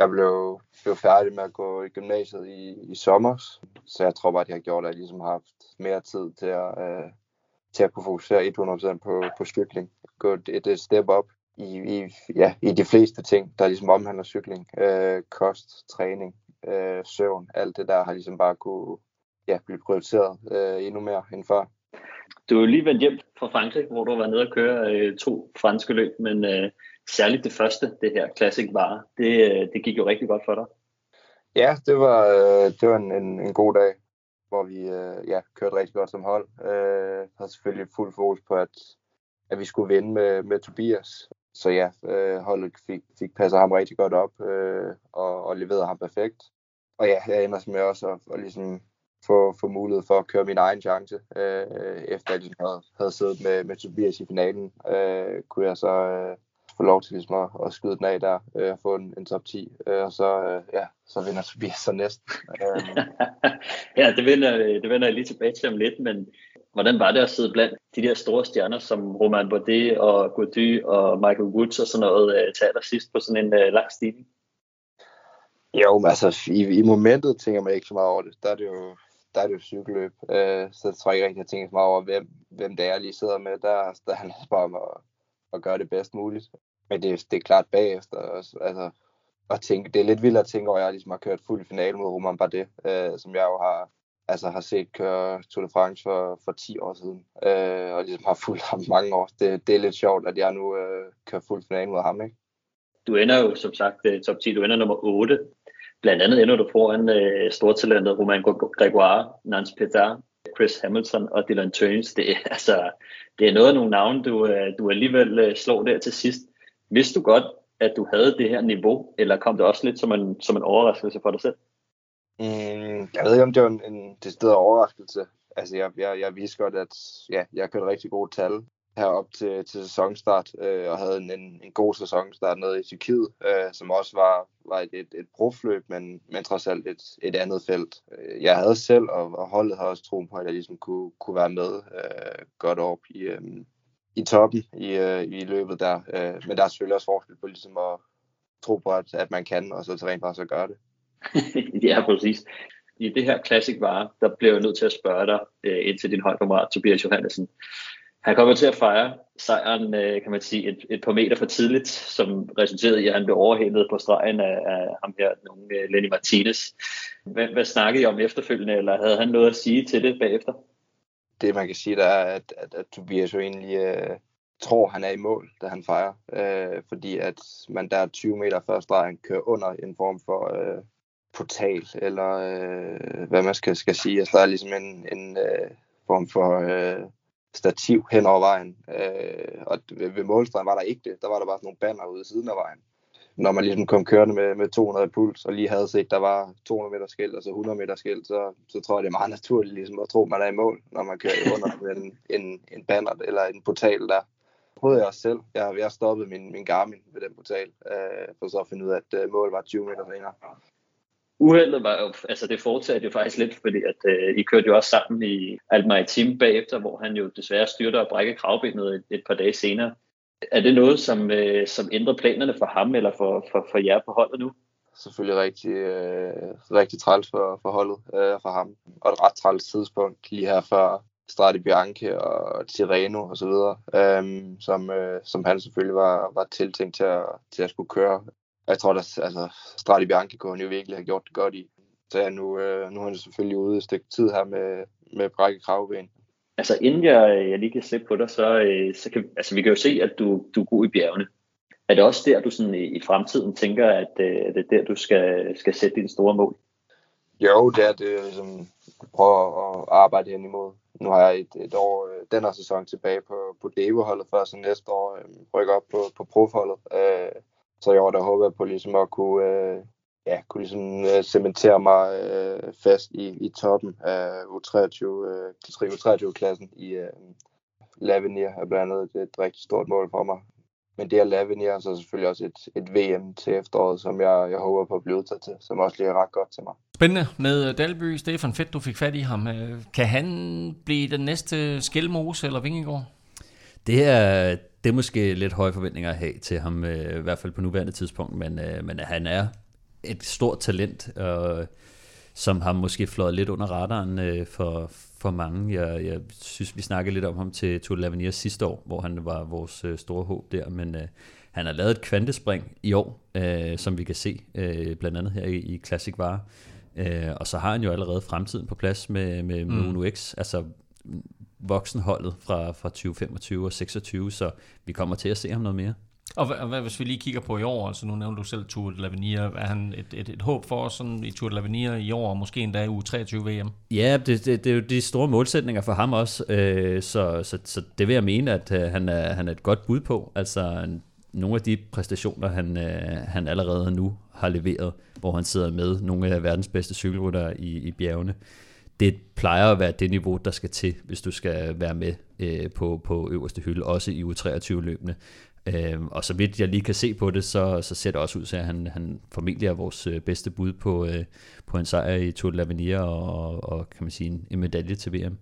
Jeg blev, blev færdig med at gå i gymnasiet i, i sommer, så jeg tror bare, at det har gjort, at jeg ligesom har haft mere tid til at, øh, til at kunne fokusere 100% på, på cykling. Gå et, et step op i, i, ja, i de fleste ting, der ligesom omhandler cykling. Øh, kost, træning, øh, søvn, alt det der har ligesom bare kunne ja, blive prioriteret øh, endnu mere end før. Du er jo lige vendt hjem fra Frankrig, hvor du har været nede og køre øh, to franske løb, men øh, særligt det første, det her Classic Var, det, øh, det gik jo rigtig godt for dig. Ja, det var, øh, det var en, en, en god dag, hvor vi øh, ja, kørte rigtig godt som hold. Øh, havde selvfølgelig fuld fokus på, at, at vi skulle vinde med, med Tobias. Så ja, øh, holdet fik, fik passet ham rigtig godt op øh, og, og leveret ham perfekt. Og ja, jeg ender med også at, at ligesom få, få mulighed for at køre min egen chance. Øh, efter jeg ligesom havde, havde siddet med, med Tobias i finalen, øh, kunne jeg så øh, få lov til ligesom at, at skyde den af der øh, og få en, en top 10. Øh, og så, øh, ja, så vinder Tobias så næsten. Øh, ja, det vender, det vender jeg lige tilbage til om lidt, men hvordan var det at sidde blandt de der store stjerner som Roman Bardet og Gody og Michael Woods og sådan noget øh, til allersidst på sådan en øh, lang stigning? Jo, men altså i, i momentet tænker man ikke så meget over det. Der er det jo, der er det jo cykelløb. Øh, så jeg tror ikke rigtig, jeg tænker så meget over, hvem, hvem det er, jeg lige sidder med. Der, altså, der handler det bare om at, at gøre det bedst muligt. Men det, det er klart bagefter. Også, altså, at tænke, det er lidt vildt at tænke over, at jeg ligesom har kørt fuld finale mod Roman Bardet, øh, som jeg jo har, altså, har set køre Tour de France for, for 10 år siden. Øh, og ligesom har fulgt ham mange år. Det, det er lidt sjovt, at jeg nu øh, kører fuld finale mod ham. Ikke? Du ender jo som sagt øh, top 10, du ender nummer 8. Blandt andet ender du foran øh, stortalentet Romain Gregoire, Nance Peter, Chris Hamilton og Dylan Tøns. Det er, altså, det er noget af nogle navne, du, øh, du alligevel øh, slår der til sidst. Vidste du godt, at du havde det her niveau, eller kom det også lidt som en, som en overraskelse for dig selv? Mm, jeg ved ikke, om det var en, en decideret overraskelse. Altså, jeg, jeg, jeg vidste godt, at ja, jeg kørte rigtig gode tal herop til, til sæsonstart, øh, og havde en, en, en god sæsonstart nede i Tyrkiet, øh, som også var, var et, et, et profløb, men, men trods alt et, et andet felt. Øh, jeg havde selv, og, og holdet har også troen på, at jeg ligesom kunne, kunne være med øh, godt op i, øh, i toppen i, øh, i løbet der. Øh, men der er selvfølgelig også forskel på ligesom at tro på, at, at man kan, og så til rent faktisk at gøre det. ja, præcis. I det her klassik var, der blev jeg nødt til at spørge dig øh, ind til din holdkammerat Tobias Johannesen. Han kommer til at fejre sejren, øh, kan man sige, et, et par meter for tidligt, som resulterede i, at han blev overhældet på stregen af, af ham her, nogen, øh, Lenny Martinez. Hvad, hvad snakkede I om efterfølgende, eller havde han noget at sige til det bagefter? det man kan sige, der er, at, at, at Tobias jo egentlig øh, tror, han er i mål, da han fejrer. Øh, fordi at man der 20 meter før stregen kører under en form for øh, portal, eller øh, hvad man skal, skal sige. Altså, der er ligesom en, en øh, form for øh, stativ hen over vejen. Øh, og ved, ved målstregen var der ikke det. Der var der bare sådan nogle banner ude siden af vejen. Når man ligesom kom kørende med, med 200 puls, og lige havde set, der var 200 meter skilt, altså 100 meter skilt, så, så tror jeg, det er meget naturligt ligesom, at tro, man er i mål, når man kører under en, en, en banner eller en portal der. Prøvede jeg også selv. Jeg, jeg stoppede min, min Garmin ved den portal, øh, for så at finde ud af, at øh, målet var 20 meter senere. Uheldet var jo, altså det fortsatte jo faktisk lidt, fordi at øh, I kørte jo også sammen i Almar Team bagefter, hvor han jo desværre styrte og brækkede kravbenet et, et par dage senere. Er det noget, som, øh, som ændrer planerne for ham eller for, for, for jer på holdet nu? Selvfølgelig rigtig, øh, rigtig træls for, for holdet øh, for ham. Og et ret træls tidspunkt lige her før Strati Bianche og Tireno og så videre, øh, som, øh, som han selvfølgelig var, var tiltænkt til at, til at skulle køre. Jeg tror, at altså, Strati Bianchi kunne han jo virkelig have gjort det godt i. Så ja, nu, øh, nu er han selvfølgelig ude et stykke tid her med, med brække kravben. Altså inden jeg, jeg lige kan se på dig, så, øh, så kan, altså, vi kan jo se, at du, du er god i bjergene. Er det også der, du sådan i, i fremtiden tænker, at øh, det er der, du skal, skal sætte dine store mål? Jo, det er det, ligesom, prøver at arbejde hen imod. Nu har jeg et, et år, øh, den her sæson tilbage på, på Devo-holdet, før så næste år øh, rykker op på, på Prof-holdet. Øh, så i år der håber jeg på ligesom at kunne, øh, ja, kunne ligesom øh, cementere mig øh, fast i, i toppen af U23, øh, U23-klassen i øh, Lavenir er blandt andet et, et rigtig stort mål for mig. Men det at Lavenir er så selvfølgelig også et, et VM til efteråret, som jeg, jeg håber på at blive udtaget til, som også lige er ret godt til mig. Spændende med Dalby. Stefan, fedt du fik fat i ham. Øh, kan han blive den næste Skelmose eller Vingegård? Det er, det er måske lidt høje forventninger at have til ham, øh, i hvert fald på nuværende tidspunkt, men, øh, men han er et stort talent, øh, som har måske flået lidt under radaren øh, for, for mange. Jeg, jeg synes, vi snakkede lidt om ham til Tour de l'Avenir sidste år, hvor han var vores øh, store håb der, men øh, han har lavet et kvantespring i år, øh, som vi kan se, øh, blandt andet her i, i Classic Var. Øh, og så har han jo allerede fremtiden på plads med, med, med mm. Uno X, altså voksenholdet fra, fra 2025 og 26, så vi kommer til at se ham noget mere. Og hvad, hvis vi lige kigger på i år, altså nu nævner du selv Tour de l'Avenir, er han et, et, et håb for os sådan i Tour de l'Avenir i år, og måske endda i u 23 VM? Ja, det, det, det er jo de store målsætninger for ham også, øh, så, så, så det vil jeg mene, at øh, han, er, han er et godt bud på. Altså nogle af de præstationer, han, øh, han allerede nu har leveret, hvor han sidder med nogle af verdens bedste cykelrytter i, i bjergene, det plejer at være det niveau, der skal til, hvis du skal være med øh, på, på øverste hylde, også i U23-løbene. Øh, og så vidt jeg lige kan se på det, så, så ser det også ud til, at han, han formentlig er vores øh, bedste bud på, øh, på en sejr i Tour de l'Avenir og, og, kan man sige en, en medalje til VM.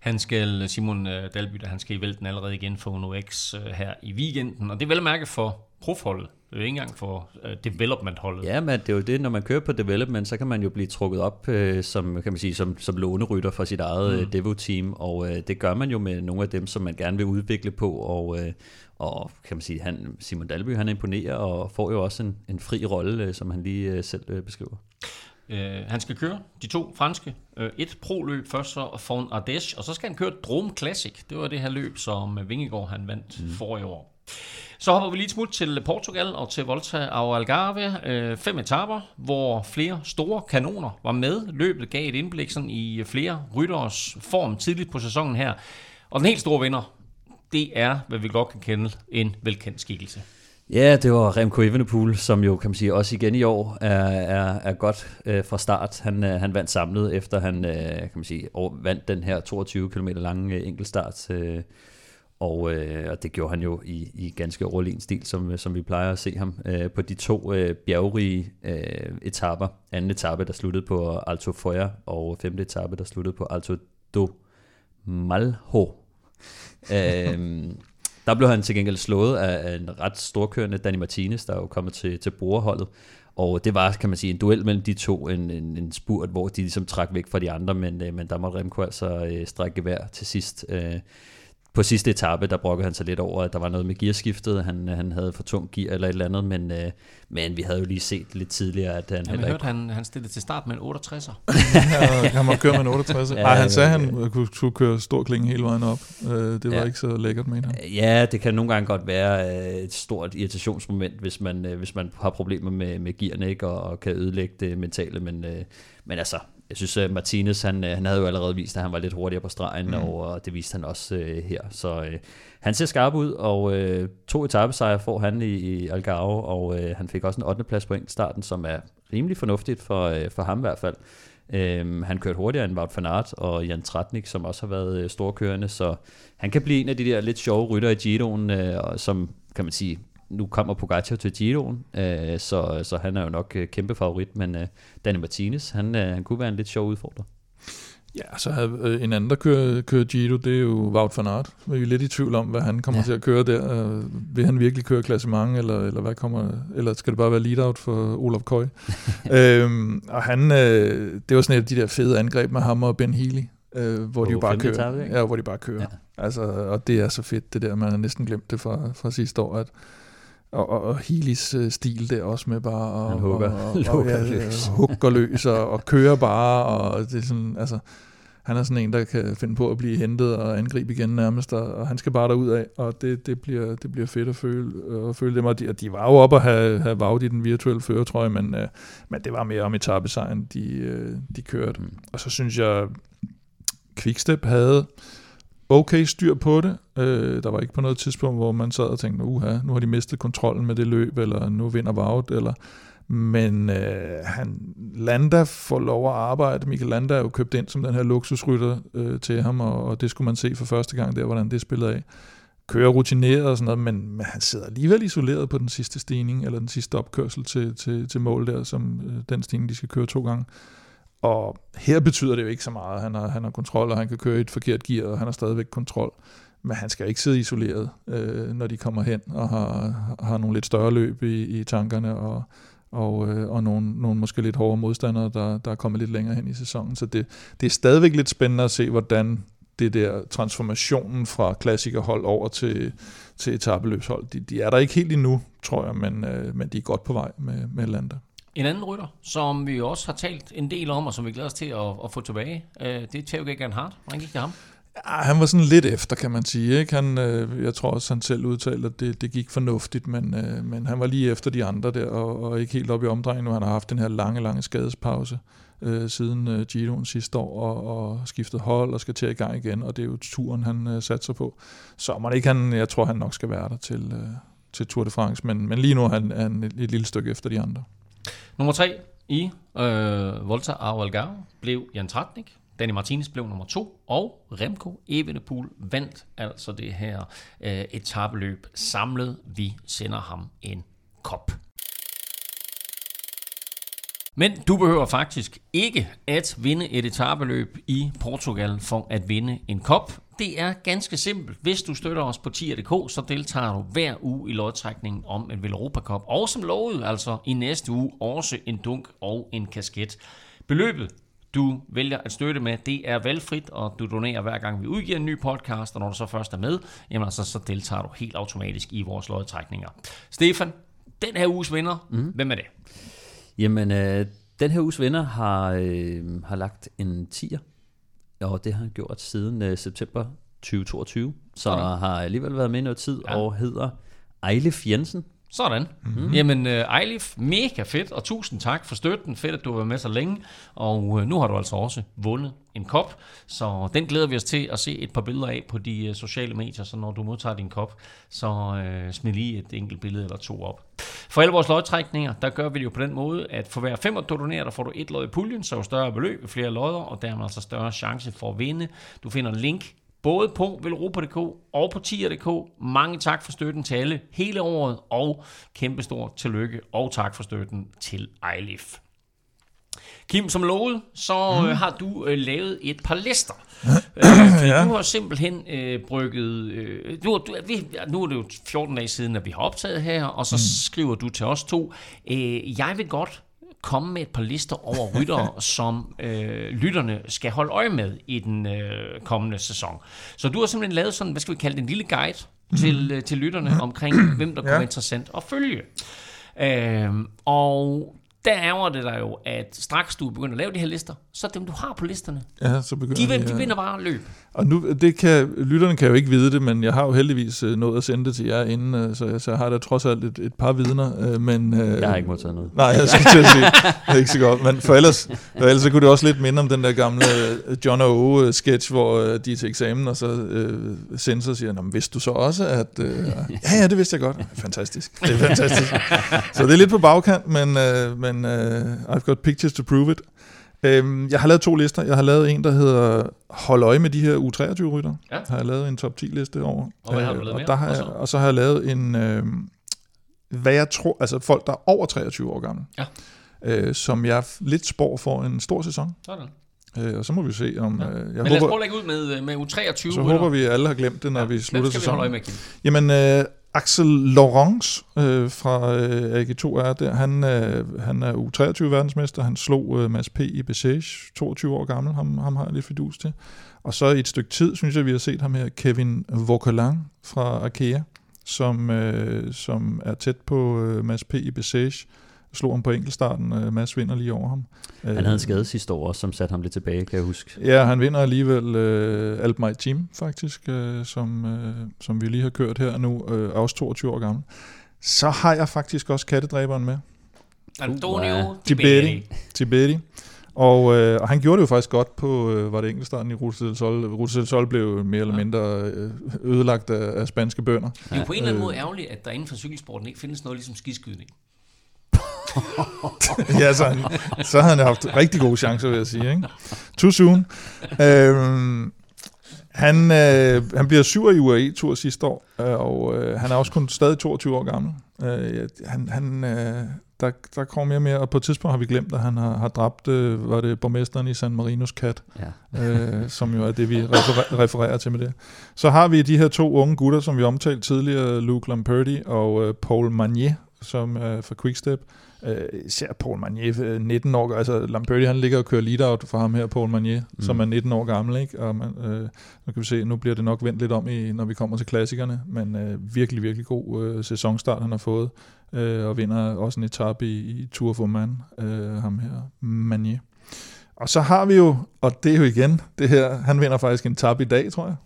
Han skal, Simon øh, Dalby, han skal i vælten allerede igen for UNOX øh, her i weekenden, og det er vel at mærke for profholdet. Det er ikke engang for uh, development-holdet. Ja, men det er jo det, når man kører på development, så kan man jo blive trukket op uh, som, kan man sige, som, som lånerytter for sit eget mm. Devo-team, og uh, det gør man jo med nogle af dem, som man gerne vil udvikle på, og, uh, og kan man sige, han, Simon Dalby, han imponerer, og får jo også en, en fri rolle, uh, som han lige uh, selv uh, beskriver. Uh, han skal køre de to franske. Uh, et pro-løb først så for Ardèche, og så skal han køre Drome Classic. Det var det her løb, som Vingegaard han vandt mm. for i år. Så hopper vi lige smut til Portugal og til Volta og Algarve. Øh, fem etaper, hvor flere store kanoner var med. Løbet gav et indblik sådan i flere rytteres form tidligt på sæsonen her. Og den helt store vinder, det er, hvad vi godt kan kende, en velkendt skikkelse. Ja, det var Remco Evenepoel, som jo kan man sige også igen i år er, er, er godt øh, fra start. Han, øh, han vandt samlet, efter han øh, kan man sige, vandt den her 22 km lange øh, enkeltstart øh, og, øh, og det gjorde han jo i, i ganske overlegen stil, som, som vi plejer at se ham øh, på de to øh, bjergrige øh, etapper. Anden etape, der sluttede på Alto Foya, og femte etape, der sluttede på Alto do Malho. øh, der blev han til gengæld slået af en ret storkørende Danny Martinez, der er jo kommet til, til brugerholdet. Og det var, kan man sige, en duel mellem de to, en, en, en spurt, hvor de ligesom trak væk fra de andre, men, øh, men der måtte Remco altså øh, strække gevær til sidst. Øh, på sidste etape, der brokkede han sig lidt over, at der var noget med gearskiftet. Han, han havde for tung gear eller et eller andet, men, øh, men vi havde jo lige set lidt tidligere, at han... Ja, vi hørte, han, han stillede til start med en 68'er. ja, han må køre med en 68'er. ja, Ej, han sagde, at han kunne, kunne køre stor klinge hele vejen op. Øh, det var ja. ikke så lækkert, mener han. Ja, det kan nogle gange godt være øh, et stort irritationsmoment, hvis man, øh, hvis man har problemer med, med gearne ikke, og, og kan ødelægge det mentale, men, men altså, jeg synes, at Martinez, han, øh, han havde jo allerede vist, at han var lidt hurtigere på stregen, mm. og det viste han også uh, her. Så uh, han ser skarp ud, og uh, to etappesejre får han i, i Algarve, og uh, han fik også en 8. plads på starten, som er rimelig fornuftigt for, uh, for ham i hvert fald. Uh, han kørte hurtigere end Wout van Aert og Jan Tratnik, som også har været uh, storkørende, så han kan blive en af de der lidt sjove rytter i Giroen, uh, som kan man sige, nu kommer Pogacar til Giroen, øh, så, så han er jo nok øh, kæmpe favorit, men øh, Danny Martinez, han, øh, han kunne være en lidt sjov udfordrer. Ja, så havde øh, en anden, der kører, kører Giro, det er jo Wout van Aert. Vi er lidt i tvivl om, hvad han kommer ja. til at køre der. Øh, Vil han virkelig køre klassement, eller, eller, hvad kommer, eller skal det bare være lead-out for Olaf Køj? øhm, og han, øh, det var sådan et af de der fede angreb med ham og Ben Healy, øh, hvor de jo bare kører. etape, ja, hvor de bare kører. Ja. Altså, og det er så fedt, det der, man har næsten glemt det fra, fra sidste år, at og, og, og Healys øh, stil der også med bare at Han hugger- og, og, og, ja, løs. hugger løs og, og kører bare, og det er sådan, altså, han er sådan en, der kan finde på at blive hentet og angribe igen nærmest, og, og han skal bare derud af, og det, det, bliver, det bliver fedt at føle, at føle dem, og de, og de var jo oppe at have, have vaget i den virtuelle føretrøje, men, øh, men det var mere om etappesejren, de, øh, de kørte. Mm. Og så synes jeg, Quickstep havde okay styr på det. Øh, der var ikke på noget tidspunkt, hvor man sad og tænkte, uha, nu har de mistet kontrollen med det løb, eller nu vinder Vaut, eller men øh, han, Landa får lov at arbejde. Michael Landa er jo købt ind som den her luksusrytter øh, til ham, og, og det skulle man se for første gang der, hvordan det spillede af. Kører rutineret og sådan noget, men, men han sidder alligevel isoleret på den sidste stigning, eller den sidste opkørsel til, til, til mål der, som øh, den stigning, de skal køre to gange. Og her betyder det jo ikke så meget. Han har, han har kontrol, og han kan køre i et forkert gear, og han har stadigvæk kontrol. Men han skal ikke sidde isoleret, øh, når de kommer hen og har, har nogle lidt større løb i, i tankerne, og, og, øh, og nogle, nogle måske lidt hårdere modstandere, der, der er kommet lidt længere hen i sæsonen. Så det, det er stadigvæk lidt spændende at se, hvordan det der transformationen fra klassikerhold over til, til etabeløbshold, de, de er der ikke helt endnu, tror jeg, men, øh, men de er godt på vej med, med Lander. En anden rytter, som vi også har talt en del om, og som vi glæder os til at, at få tilbage, øh, det er Theo Geoghegan Hart. Hvordan gik det ham? Ja, han var sådan lidt efter, kan man sige. Ikke? Han, øh, jeg tror også, han selv udtalte, at det, det gik fornuftigt, men, øh, men han var lige efter de andre der, og, og ikke helt op i omdrejningen. Nu han har haft den her lange, lange skadespause øh, siden øh, Giroen sidste år, og, og skiftet hold og skal til i gang igen, og det er jo turen, han øh, satser på. Så må det ikke han, jeg tror, han nok skal være der til, øh, til Tour de France, men, men lige nu er han, er han et, et lille stykke efter de andre. Nummer tre i øh, Volta a Algarve blev Jan Tratnik. Danny Martinez blev nummer to, og Remco Evenepoel vandt altså det her øh, etabeløb samlet. Vi sender ham en kop. Men du behøver faktisk ikke at vinde et etabeløb i Portugal for at vinde en kop. Det er ganske simpelt. Hvis du støtter os på tier.dk, så deltager du hver uge i lodtrækningen om en Velropa Cup. Og som lovet, altså i næste uge, også en dunk og en kasket. Beløbet, du vælger at støtte med, det er valgfrit, og du donerer hver gang vi udgiver en ny podcast, og når du så først er med, jamen altså, så deltager du helt automatisk i vores lodtrækninger. Stefan, den her uges vinder, mm. hvem er det? Jamen, øh, den her uges vinder har, øh, har lagt en 10'er, og det har han gjort siden øh, september 2022, så Sådan. har alligevel været med i noget tid, Ja. og hedder Ejlef Jensen. Sådan. Mm-hmm. Jamen, uh, Ejlif, mega fedt, og tusind tak for støtten. Fedt, at du har været med så længe. Og uh, nu har du altså også vundet en kop, så den glæder vi os til at se et par billeder af på de uh, sociale medier, så når du modtager din kop, så uh, smid lige et enkelt billede eller to op. For alle vores lodtrækninger, der gør vi det jo på den måde, at for hver fem, du donerer, der får du et lod i puljen, så jo større beløb, jo flere lodder, og dermed altså større chance for at vinde. Du finder link både på velropa.dk og på tier.dk. Mange tak for støtten til alle hele året, og kæmpestort tillykke og tak for støtten til Eilif. Kim, som lovet, så mm. har du øh, lavet et par lister. øh, ja. Du har simpelthen øh, brygget... Øh, du, du, vi, nu er det jo 14 dage siden, at vi har optaget her, og så mm. skriver du til os to, øh, jeg vil godt komme med et par lister over ryttere, som øh, lytterne skal holde øje med i den øh, kommende sæson. Så du har simpelthen lavet sådan, hvad skal vi kalde det, en lille guide til, øh, til lytterne omkring, hvem der kunne Ja. være interessant at følge. Øh, og der ærger det der jo, at straks du begynder at lave de her lister, så dem du har på listerne, Ja, så begynder de, de øh, vinder bare løb. Og nu, det kan, lytterne kan jo ikke vide det, men jeg har jo heldigvis øh, nået at sende det til jer inden, øh, så, så jeg har da trods alt et, et par vidner. Øh, men, Jeg har ikke modtaget noget. Nej, jeg skulle til at sige, det er ikke så godt. Men for ellers, for ellers så kunne det også lidt minde om den der gamle John O. sketch, hvor de er til eksamen, og så øh, sensor siger, men vidste du så også, at... Øh, ja, ja, det vidste jeg godt. Fantastisk. Det er fantastisk. så det er lidt på bagkant, men, øh, men øh, I've got pictures to prove it. Øhm, jeg har lavet to lister. Jeg har lavet en, der hedder Hold øje med de her U23-rytter. Ja. Har jeg lavet en top 10 liste over. Og hvad har du Øh, lavet og, der har jeg, Og så? og så har jeg lavet en, øh, hvad jeg tror, altså folk, der er over 23 år gamle. Ja. Øh, som jeg lidt spår for en stor sæson. Sådan. Øh, og så må vi se, om... Ja. Øh, jeg Men lad os prøve håber, at lægge ud med, med U23. så håber vi, at alle har glemt det, når ja, vi slutter sæsonen. med, Kim? Jamen, øh, Axel Laurence øh, fra øh, AG2 er der. Han, øh, han er U23-verdensmester. Han slog øh, Mads P. i Bessage, 22 år gammel. Ham, ham har jeg lidt fidus til. Og så i et stykke tid, synes jeg, vi har set ham her, Kevin Vauquelin fra Arkea, som, øh, som er tæt på øh, Mads P. i Bessage. Slog ham på enkeltstarten. Øh, Mads vinder lige over ham. Han havde en skade sidste år, også, som satte ham lidt tilbage, kan jeg huske. Ja, han vinder alligevel øh, Alp My Team, faktisk, øh, som, øh, som vi lige har kørt her nu, øh, også 22 år gammel. Så har jeg faktisk også kattedræberen med, Antonio Tiberi. Tiberi. Og, øh, og han gjorde det jo faktisk godt på, øh, var det enkeltstarten i Rute del Sol. Rute del Sol blev mere eller mindre øh, ødelagt af, af spanske bønder. Det er jo på en eller anden Øh. måde ærgerligt, at der inden for cykelsporten ikke findes noget ligesom skiskydning. ja, så, han, så havde han haft rigtig gode chancer, vil jeg sige. Ikke? Too soon. Øhm, han, øh, han bliver syv i UAE-tur sidste år, øh, og øh, han er også kun stadig 22 år gammel. Øh, han, han, øh, der, der kommer mere og mere, og på et tidspunkt har vi glemt, at han har, har dræbt, øh, var det borgmesteren i San Marinos kat, Ja. øh, som jo er det, vi referer, refererer til med det. Så har vi de her to unge gutter, som vi omtalte tidligere, Luke Lamperti og øh, Paul Magnier, som er fra Quickstep. Øh, især Paul Magnier, øh, 19 år, altså Lamperti, han ligger og kører lead-out for ham her, Paul Magnier, mm. som er 19 år gammel, ikke? Og man, øh, nu kan vi se, nu bliver det nok vendt lidt om, i, når vi kommer til klassikerne, men øh, virkelig, virkelig god øh, sæsonstart, han har fået, øh, og vinder også en etape i, i Tour of Oman, øh, ham her, Magnier. Og så har vi jo, og det er jo igen, det her, han vinder faktisk en etape i dag, tror jeg.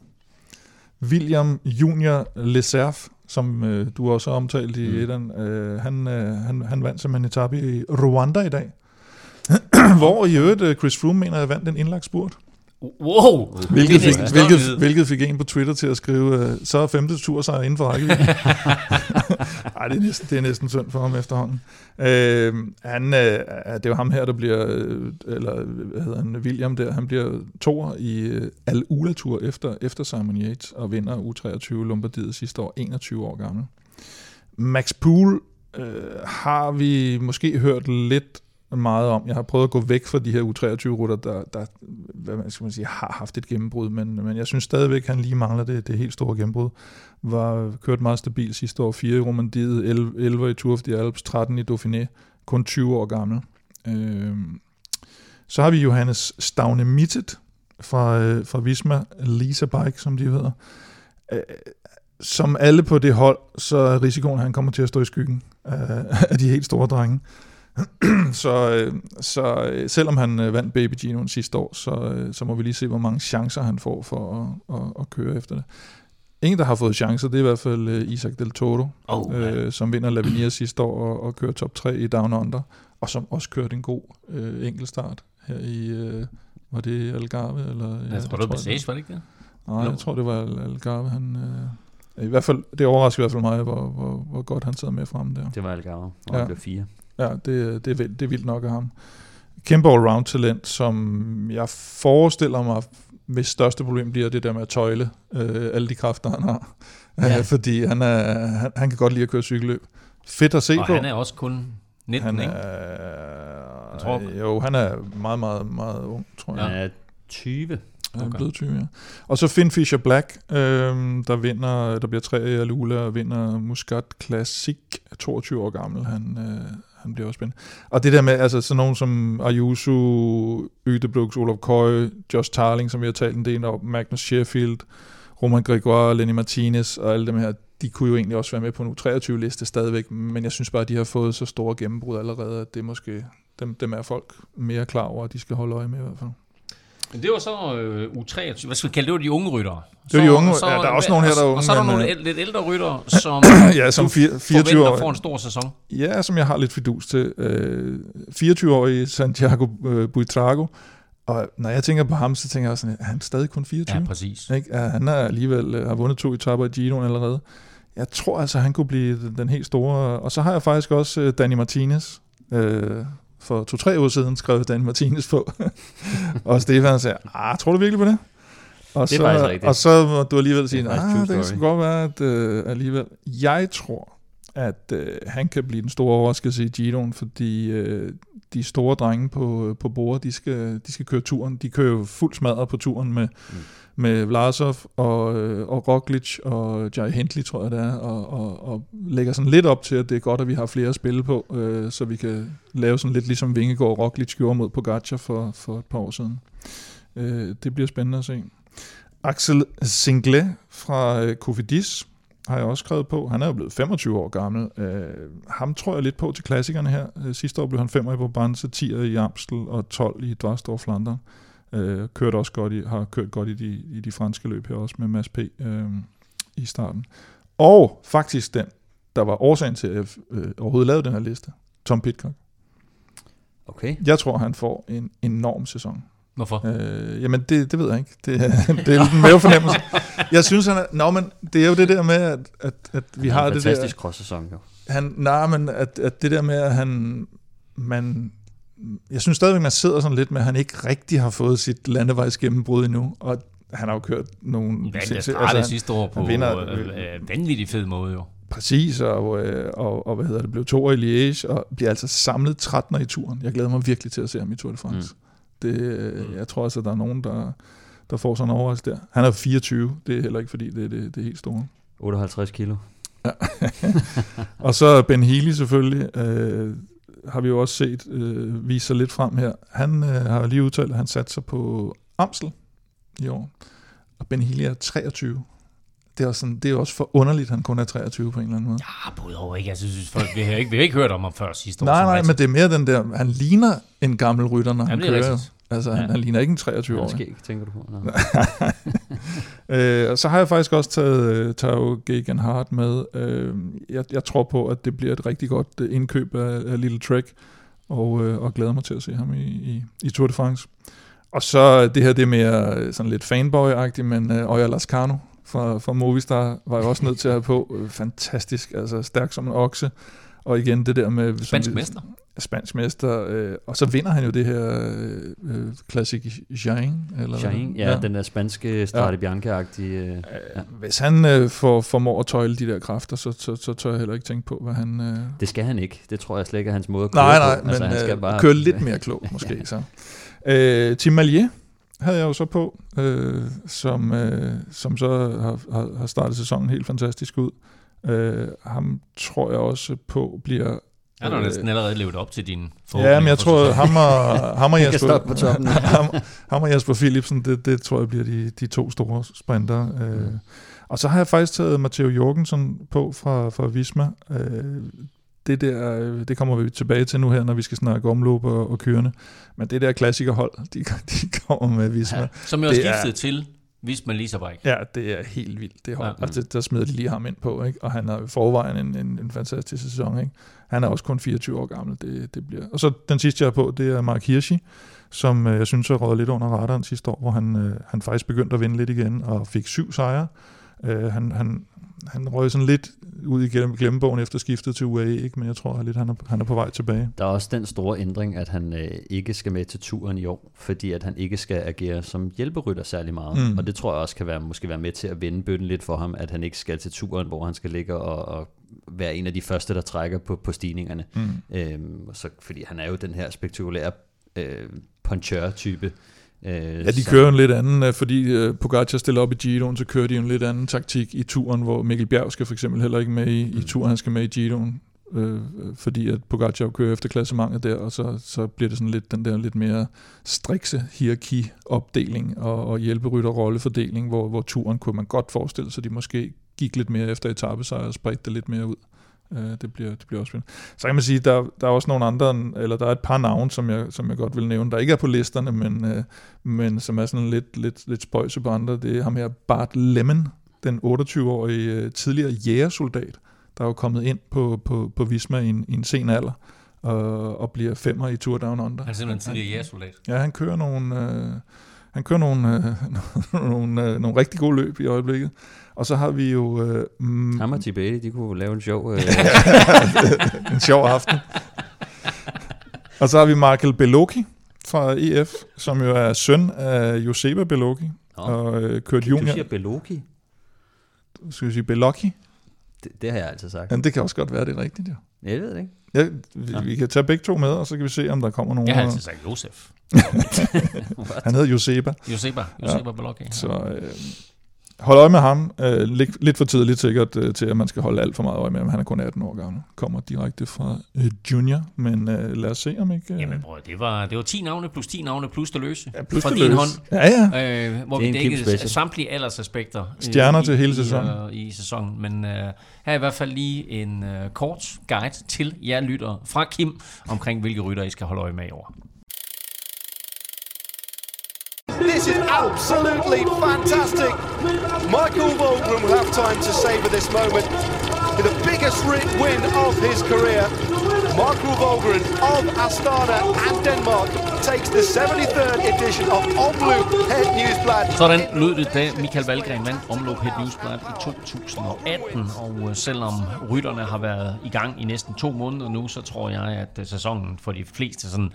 William Junior Leserf, som øh, du også har omtalt i Mm. etteren, øh, han, øh, han, han vandt simpelthen en etape i Rwanda i dag. Hvor i øvrigt øh, Chris Froome mener, at vandt en indlagt spurt. Wow! Hvilket fik, hvilket, hvilket fik en på Twitter til at skrive, øh, så er femte tur sig inden for rækkevidde. Ej, det er, næsten, det er næsten synd for ham efterhånden. Øh, han, øh, det er jo ham her, der bliver, øh, eller hvad hedder han, William der, han bliver toer i øh, Al Ula Tour efter, efter Simon Yates og vinder U23 Lombardiet sidste år, 21 år gammel. Max Poole øh, har vi måske hørt lidt meget om. Jeg har prøvet at gå væk fra de her U23-rutter, der, der hvad skal man sige, har haft et gennembrud, men, men jeg synes stadigvæk, han lige mangler det, det helt store gennembrud. Var kørt meget stabil sidste år, 4 i Romandiet, 11, 11 i Tour of the Alps, 13 i Dauphiné, kun 20 år gammel. Øh, så har vi Johannes Stavne Mittet fra, øh, fra Visma, Lisa Bike, som de hedder. Øh, som alle på det hold, så er risikoen, at han kommer til at stå i skyggen af, af de helt store drenge. så, øh, så øh, selvom han øh, vandt Baby Ginoen sidste år, så, øh, så må vi lige se, hvor mange chancer han får for at, at, at køre efter det. En, der har fået chancer, det er i hvert fald øh, Isaac Del Toro, Oh, øh, som vinder Lavinia sidste år og, og kører top 3 i Down Under, og som også kørte en god øh, enkeltstart her i, øh, var det Algarve? Eller, ja, Altså, var det tror, Passage, var det ikke det? Nej, jeg tror, det var Al- Algarve, han... Øh, I hvert fald, det overrasker i hvert fald mig, hvor, hvor, hvor godt han sad med frem der. Det var Algarve, og Ja. ja. blev fire. Ja, det, det, er, vildt, det er vildt nok af ham. Kæmpe all-round talent, som jeg forestiller mig, hvis største problem bliver det der med at tøjle øh, alle de kræfter, han har. Ja. Fordi han, er, han, han kan godt lide at køre cykelløb. Fedt at se Og på. han er også kun 19, han ikke? Jeg tror- jo, han er meget, meget, meget ung, tror jeg. Han er 20. Han er Okay. blevet 20, ja. Og så Finn Fisher Black, øhm, der vinder, der bliver tre i Alula og vinder Muscat Classic, 22 år gammel. Han, øh, han bliver også spændende. Og det der med, altså sådan nogen som Ayuso, Ydebrooks, Olof Køj, Josh Tarling, som vi har talt en del om, Magnus Sheffield, Roman Gregoire, Lenny Martinez og alle dem her, de kunne jo egentlig også være med på en U23-liste stadigvæk, men jeg synes bare, at de har fået så store gennembrud allerede, at det er måske, dem, dem er folk mere klar over, at de skal holde øje med i hvert fald. Men det var så øh, U23, hvad skal vi kalde det, det var de unge ryttere. Det var de unge, Så- ja, der er også nogle her, der er og- unge, Og så er der men, nogle øh, æl- lidt ældre ryttere, som ja, som du fire- 24 forventer år. får en stor sæson. Ja, som jeg har lidt fidus til. Øh, 24-årige Santiago øh, Buitrago. Og når jeg tænker på ham, så tænker jeg sådan, er han stadig kun 24? Ja, præcis. Ikke? Ja, han er alligevel øh, har vundet to etaper i Ginoen allerede. Jeg tror altså, han kunne blive den, den helt store. Og så har jeg faktisk også øh, Danny Martinez. Øh, for to-tre uger siden skrev Danny Martinez på. og Stefan sagde, ah, tror du virkelig på det? Og Det er så, rigtigt. Og så må du alligevel sige, Det er faktisk ah, true det story." kan godt være, at øh, alligevel. Jeg tror, at øh, han kan blive den store overraskelse i Giroen, fordi øh, de store drenge på, på bordet, de skal, de skal køre turen. De kører jo fuld smadret på turen med, mm med Vlasov og, øh, og Roglic og Jai Hindley, tror jeg det er, og, og, og lægger sådan lidt op til, at det er godt, at vi har flere at spille på, øh, så vi kan lave sådan lidt ligesom Vingegaard og Roglic gjorde mod Pogacar for, for et par år siden. Øh, det bliver spændende at se. Axel Singlet fra øh, Cofidis har jeg også skrevet på. Han er jo blevet 25 år gammel. Øh, ham tror jeg lidt på til klassikerne her. Øh, sidste år blev han 5 i Brabantse, 10 i Amstel og 12 i Dvarstor Flandern. Øh, kørt også godt i, har kørt godt i de, i de franske løb her også med Mads P. Øh, i starten. Og faktisk den, der var årsagen til, at jeg øh, overhovedet lavede den her liste. Tom Pitcock. Okay. Jeg tror, han får en enorm sæson. Hvorfor? Øh, jamen, det, det ved jeg ikke. Det, det er en mavefornemmelse. Jeg synes, han er... Nå, men det er jo det der med, at, at, at vi har det der... fantastisk cross-sæson, jo. Han, nej, men at, at det der med, at han... Man, jeg synes stadigvæk, man sidder sådan lidt med, at han ikke rigtig har fået sit landevejsgennembrud endnu. Og han har jo kørt nogle... Sindssygt- startede han- sidste år på vinder- øh, øh, vanvittig fed måde jo. Præcis, og, øh, og, og hvad hedder det, blev to i Liège, og bliver altså samlet 13 i turen. Jeg glæder mig virkelig til at se ham i Tour de France. Mm. Det, øh, jeg tror altså, der er nogen, der, der får sådan en overraskelse der. Han er 24, det er heller ikke, fordi det er det, det er helt store. 58 kilo. Og så Ben Healy selvfølgelig, øh, har vi jo også set øh, vise sig lidt frem her. Han øh, har lige udtalt, at han satte sig på Amstel i år. Og Ben Healy er 23. Det er, også sådan, det er også for underligt, at han kun er 23 på en eller anden måde. Ja, både over ikke. Jeg synes, folk, vi har ikke, vi har ikke hørt om ham før sidste år. Nej, nej, men det er mere den der, han ligner en gammel rytter, når han Jamen, er kører. rigtigt. Altså, han, Ja. han ligner ikke en Ja, 23-årig. skæg, tænker du på? Øh, og så har jeg faktisk også taget øh, Tao Geoghegan Hart med. Øh, jeg, jeg tror på, at det bliver et rigtig godt øh, indkøb af, af Little Trek, og, øh, og glæder mig til at se ham i, i, i Tour de France. Og så det her, det er mere øh, sådan lidt fanboy-agtigt, men øh, Oya Lascano fra, fra Movistar var jeg også nødt til at have på. Øh, fantastisk, altså stærk som en okse. Og igen det der med... Spansk mester. Spansk mester. Øh, og så vinder han jo det her øh, øh, Classic Jain. Eller? Shine, ja, ja, den der spanske Strade Bianca-agtige... Øh, Ja. Hvis han øh, får, formår at tøjle de der kræfter, så, så, så tør jeg heller ikke tænke på, hvad han... Øh... det skal han ikke. Det tror jeg slet ikke er hans måde at køre Nej, nej, på. men altså, han skal øh, bare... køre lidt mere klog måske. så. Øh, Tim Malier havde jeg jo så på, øh, som, øh, som så har, har, har startet sæsonen helt fantastisk ud. Øh, ham tror jeg også på bliver... Han har øh, næsten allerede levet op til dine Ja, men jeg tror, ham og, ham og Jesper, på toppen. ham, ham og Jesper Philipsen, det, det tror jeg bliver de, de to store sprinter. Øh. Mm. Og så har jeg faktisk taget Matteo Jorgensen på fra, fra Visma. Øh, det der, det kommer vi tilbage til nu her, når vi skal snakke omløb og, og kørende. Men det der klassikerhold, de, de kommer med Visma. Ja, som jo er Det er- skiftet til Visma Lisabrik. ja, det er helt vildt, det hold. Ja. Altså, der smider de lige ham ind på, ikke? og han har i forvejen en, en, en fantastisk sæson. Ikke? Han er også kun 24 år gammel, det, det bliver. Og så den sidste, jeg har på, det er Mark Hirschi, som øh, jeg synes har røget lidt under radaren sidste år, hvor han, øh, han faktisk begyndte at vinde lidt igen, og fik syv sejre. Øh, han, han, han røg sådan lidt ud i glem- glemmebogen efter skiftet til UAE, ikke? men jeg tror lidt, han er, han er på vej tilbage. Der er også den store ændring, at han øh, ikke skal med til turen i år, fordi at han ikke skal agere som hjælperytter særlig meget. Mm. Og det tror jeg også kan være, måske være med til at vende bøtten lidt for ham, at han ikke skal til turen, hvor han skal ligge og, og være en af de første, der trækker på, på stigningerne. Mm. Øhm, så, fordi han er jo den her spektakulære øh, puncher-type. Øh, Ja, de kører jo en lidt anden, øh, fordi øh, Pogacar stiller op i Giroen, så kører de en lidt anden taktik i turen, hvor Mikkel Bjerg skal for eksempel heller ikke med i, i Mm. turen, han skal med i Giroen, øh, øh, fordi at Pogacar kører efter klassementet der, og så, så bliver det sådan lidt den der lidt mere strikse hierarki-opdeling og, og hjælperytter-rollefordeling, hvor, hvor turen kunne man godt forestille sig, de måske gik lidt mere efter etappesejr og spredte det lidt mere ud. Øh, det, bliver, det bliver også spændende. Så kan man sige, der, der er også nogle andre, eller der er et par navne, som jeg, som jeg godt vil nævne, der ikke er på listerne, men, øh, men som er sådan lidt, lidt, lidt spøjse på andre. Det er ham her, Bart Lemon, den 28-årige øh, tidligere jægersoldat, der er jo kommet ind på, på, på Visma i en, i en sen alder, og, og bliver femmer i Tour Down Under. Han er simpelthen tidligere jægersoldat. Ja, han kører nogle, øh, han kører nogle, øh, nogle, øh, nogle rigtig gode løb i øjeblikket. Og så har vi jo øh, mm, Ham og Tibet, de kunne lave en sjov... Øh, en sjov aften. og så har vi Michael Bellocchi fra EF, som jo er søn af Joseba Bellocchi, Nå, og øh, kørt du junior. siger Beloki. Skal vi sige Bellocchi? Det, det har jeg altid sagt. Men det kan også godt være, det er rigtigt, ja. Jeg ved det ikke. Ja, vi, ja. vi kan tage begge to med, og så kan vi se, om der kommer nogen. Jeg har altid sagt Josef. Han hedder Joseba. Joseba. Joseba ja. Balogge. Så øh, hold øje med ham. Øh, lidt, lidt for tidligt sikkert øh, til, at man skal holde alt for meget øje med ham. Han er kun 18 år gammel. Kommer direkte fra øh, junior, men øh, lad os se om ikke... Øh, Jamen bror, det var, det var 10 navne plus 10 navne plus det løse. Ja, plus fra det din løse. hånd. Ja, ja. Øh, hvor Det vi dækkede samtlige aldersaspekter. øh, Stjerner i- til hele i, sæsonen. øh, I sæsonen. Men øh, her er i hvert fald lige en øh, kort guide til jer lyttere fra Kim omkring, hvilke rytter I skal holde øje med i år. This is absolutely fantastic. Michael Waldron will have time to savour this moment. With the biggest win of his career, Michael Volgren of Astana and Denmark takes the 73rd edition of Omloop Head Newsblad. Sådan lød det, da Michael Valgren vandt Omloop Head Newsblad i 2018. Og øh, selvom rytterne har været i gang i næsten to måneder nu, så tror jeg, at øh, sæsonen for de fleste sådan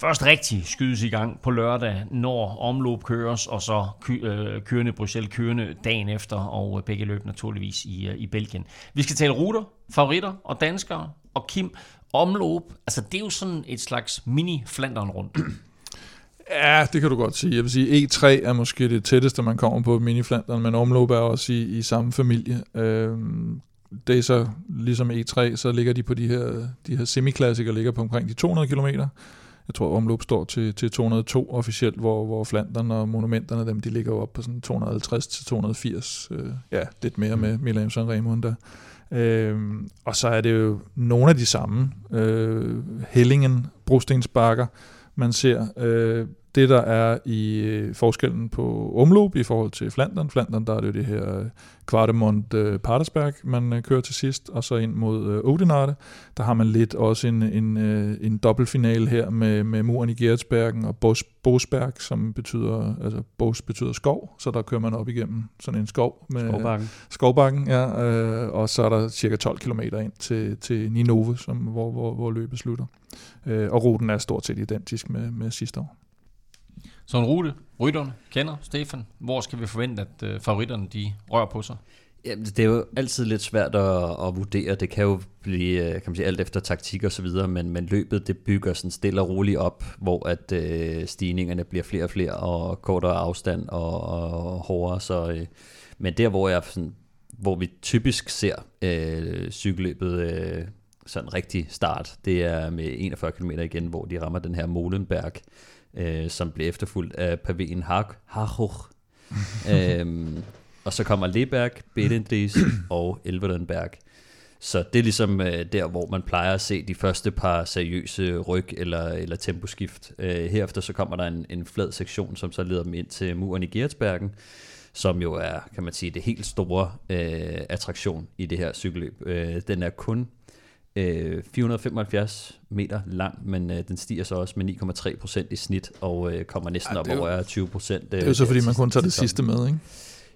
først rigtig skydes i gang på lørdag, når omløb køres, og så øh, kørende Bruxelles kørende dagen efter, og øh, begge løb naturligvis i, øh, i Belgien. Vi skal tale ruter, favoritter og danskere, og Kim, omløb, altså det er jo sådan et slags mini-Flandern rundt. Ja, det kan du godt sige. Jeg vil sige, E3 er måske det tætteste, man kommer på miniflanderen, men omløb er også i, i samme familie. Øhm, det er så ligesom E3, så ligger de på de her, de her semiklassikere, ligger på omkring de 200 km. Jeg tror, omløb står til, til 202 officielt, hvor, hvor Flandern og monumenterne, dem, de ligger jo op på sådan 250 til 280. Øh, ja, lidt mere med Milan San Remo der. Øhm, og så er det jo nogle af de samme. Øh, Hellingen, brostensbakker, man ser. Øh, det, der er i øh, forskellen på omløb i forhold til Flandern. Flandern, der er det jo det her øh, Kvartemont øh, Patersberg, man øh, kører til sidst, og så ind mod øh, Odenarte. Der har man lidt også en, en, øh, en dobbeltfinale her med, med muren i Geretsbergen og Bos, Bosberg, som betyder, altså Bos betyder skov, så der kører man op igennem sådan en skov. Med, Skovbakken. Skovbakken, ja, øh, og så er der cirka 12 km ind til, til Ninove, som, hvor, hvor, hvor løbet slutter. Øh, og ruten er stort set identisk med, med sidste år. Så en rute, rytterne kender Stefan. Hvor skal vi forvente, at øh, favoritterne de rører på sig? Jamen, det er jo altid lidt svært at, at vurdere. Det kan jo blive øh, kan man sige, alt efter taktik og så videre, men, men løbet det bygger sådan stille og roligt op, hvor at øh, stigningerne bliver flere og flere og kortere afstand og, og hårdere. Så, øh, men der, hvor jeg sådan, hvor vi typisk ser øh, cykelløbet øh, sådan rigtig start, det er med 41 km igen, hvor de rammer den her Molenberg, øh, som bliver efterfulgt af pavéen Har- Harhoch. øhm, og så kommer Leberg, Bedendries og Elverdenberg. Så det er ligesom øh, der, hvor man plejer at se de første par seriøse ryg eller, eller temposkift. Øh, herefter så kommer der en, en flad sektion, som så leder dem ind til muren i Geretsbergen, som jo er, kan man sige, det helt store øh, attraktion i det her cykelløb. Øh, den er kun øh, 475 meter lang, men øh, den stiger så også med 9,3 procent i snit, og øh, kommer næsten Ja, op er over 20 procent. Det er jo så, fordi man kun tager det sidste med, ikke?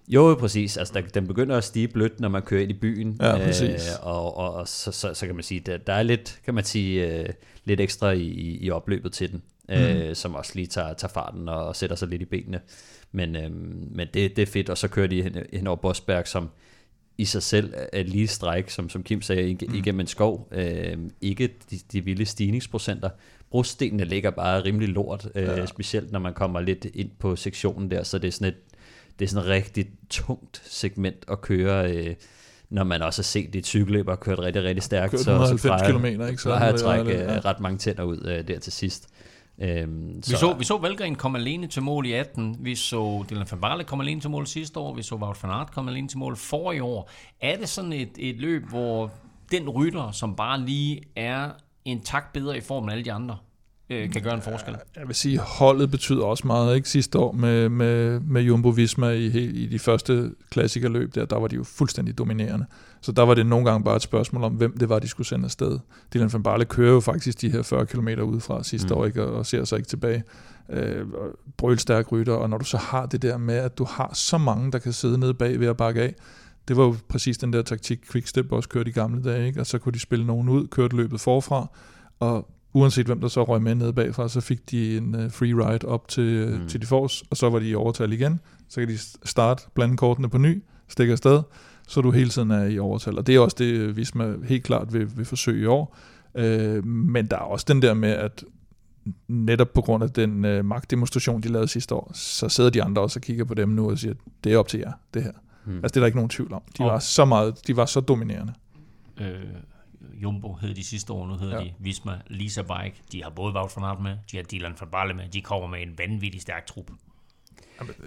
Jo, præcis. Altså, der, den begynder at stige blødt, når man kører ind i byen. Ja, præcis. Øh, og og, og så, så, så kan man sige, der, der er lidt, kan man sige, øh, lidt ekstra i, i, i opløbet til den, øh, som også lige tager, tager farten og, og sætter sig lidt i benene. Men, øh, men det, det er fedt, og så kører de hen, hen over Bosberg, som i sig selv er lige stræk, som, som Kim sagde, ig- igennem en skov. Øh, ikke de, de vilde stigningsprocenter. Broststenene ligger bare rimelig lort, øh, ja. specielt når man kommer lidt ind på sektionen der, så det er sådan et det er sådan et rigtig tungt segment at køre, øh, når man også har set det cykelløb og kørt rigtig, rigtig stærkt. Kørt så, 190 så plejer- kilometer, ikke? Så plejer at trække det, ja. øh, ret mange tænder ud øh, der til sidst. Øhm, Vi så, vi så Valgren komme alene til mål i 18. Vi så Dylan van Barle komme alene til mål sidste år. Vi så Wout van Aert komme alene til mål for i år. Er det sådan et, et løb, hvor den rytter, som bare lige er en tak bedre i form end alle de andre, øh, kan gøre en forskel? Jeg vil sige, holdet betyder også meget. Ikke sidste år med, med, med Jumbo Visma i, i de første klassikerløb, der, der var de jo fuldstændig dominerende. Så der var det nogle gange bare et spørgsmål om, hvem det var, de skulle sende afsted. Dylan van Barle kører jo faktisk de her 40 km udefra sidste mm. år, ikke, og, og ser sig ikke tilbage. Øh, brølstærk rytter, og når du så har det der med, at du har så mange, der kan sidde nede bag ved at bakke af, det var jo præcis den der taktik, Quickstep også kørte i gamle dage, ikke? og så kunne de spille nogen ud, kørte løbet forfra, og uanset hvem der så røg med nede bagfra, så fik de en uh, free ride op til, mm. til de fors, og så var de i overtal igen. Så kan de starte, blande kortene på ny, stikke afsted, så du hele tiden er i overtal. Og det er også det, Visma helt klart vil, vil forsøge i år. Øh, men der er også den der med, at netop på grund af den øh, magtdemonstration, de lavede sidste år, så sidder de andre også og kigger på dem nu og siger, det er op til jer, det her. Hmm. Altså det er der ikke nogen tvivl om. De Og- var så meget, de var så dominerende. Øh, Jumbo hed de sidste år, nu hedder Ja. de Visma, Lisa Bike. De har både Wout van Aert med, de har Dylan van Baarle med. De kommer med en vanvittig stærk trup.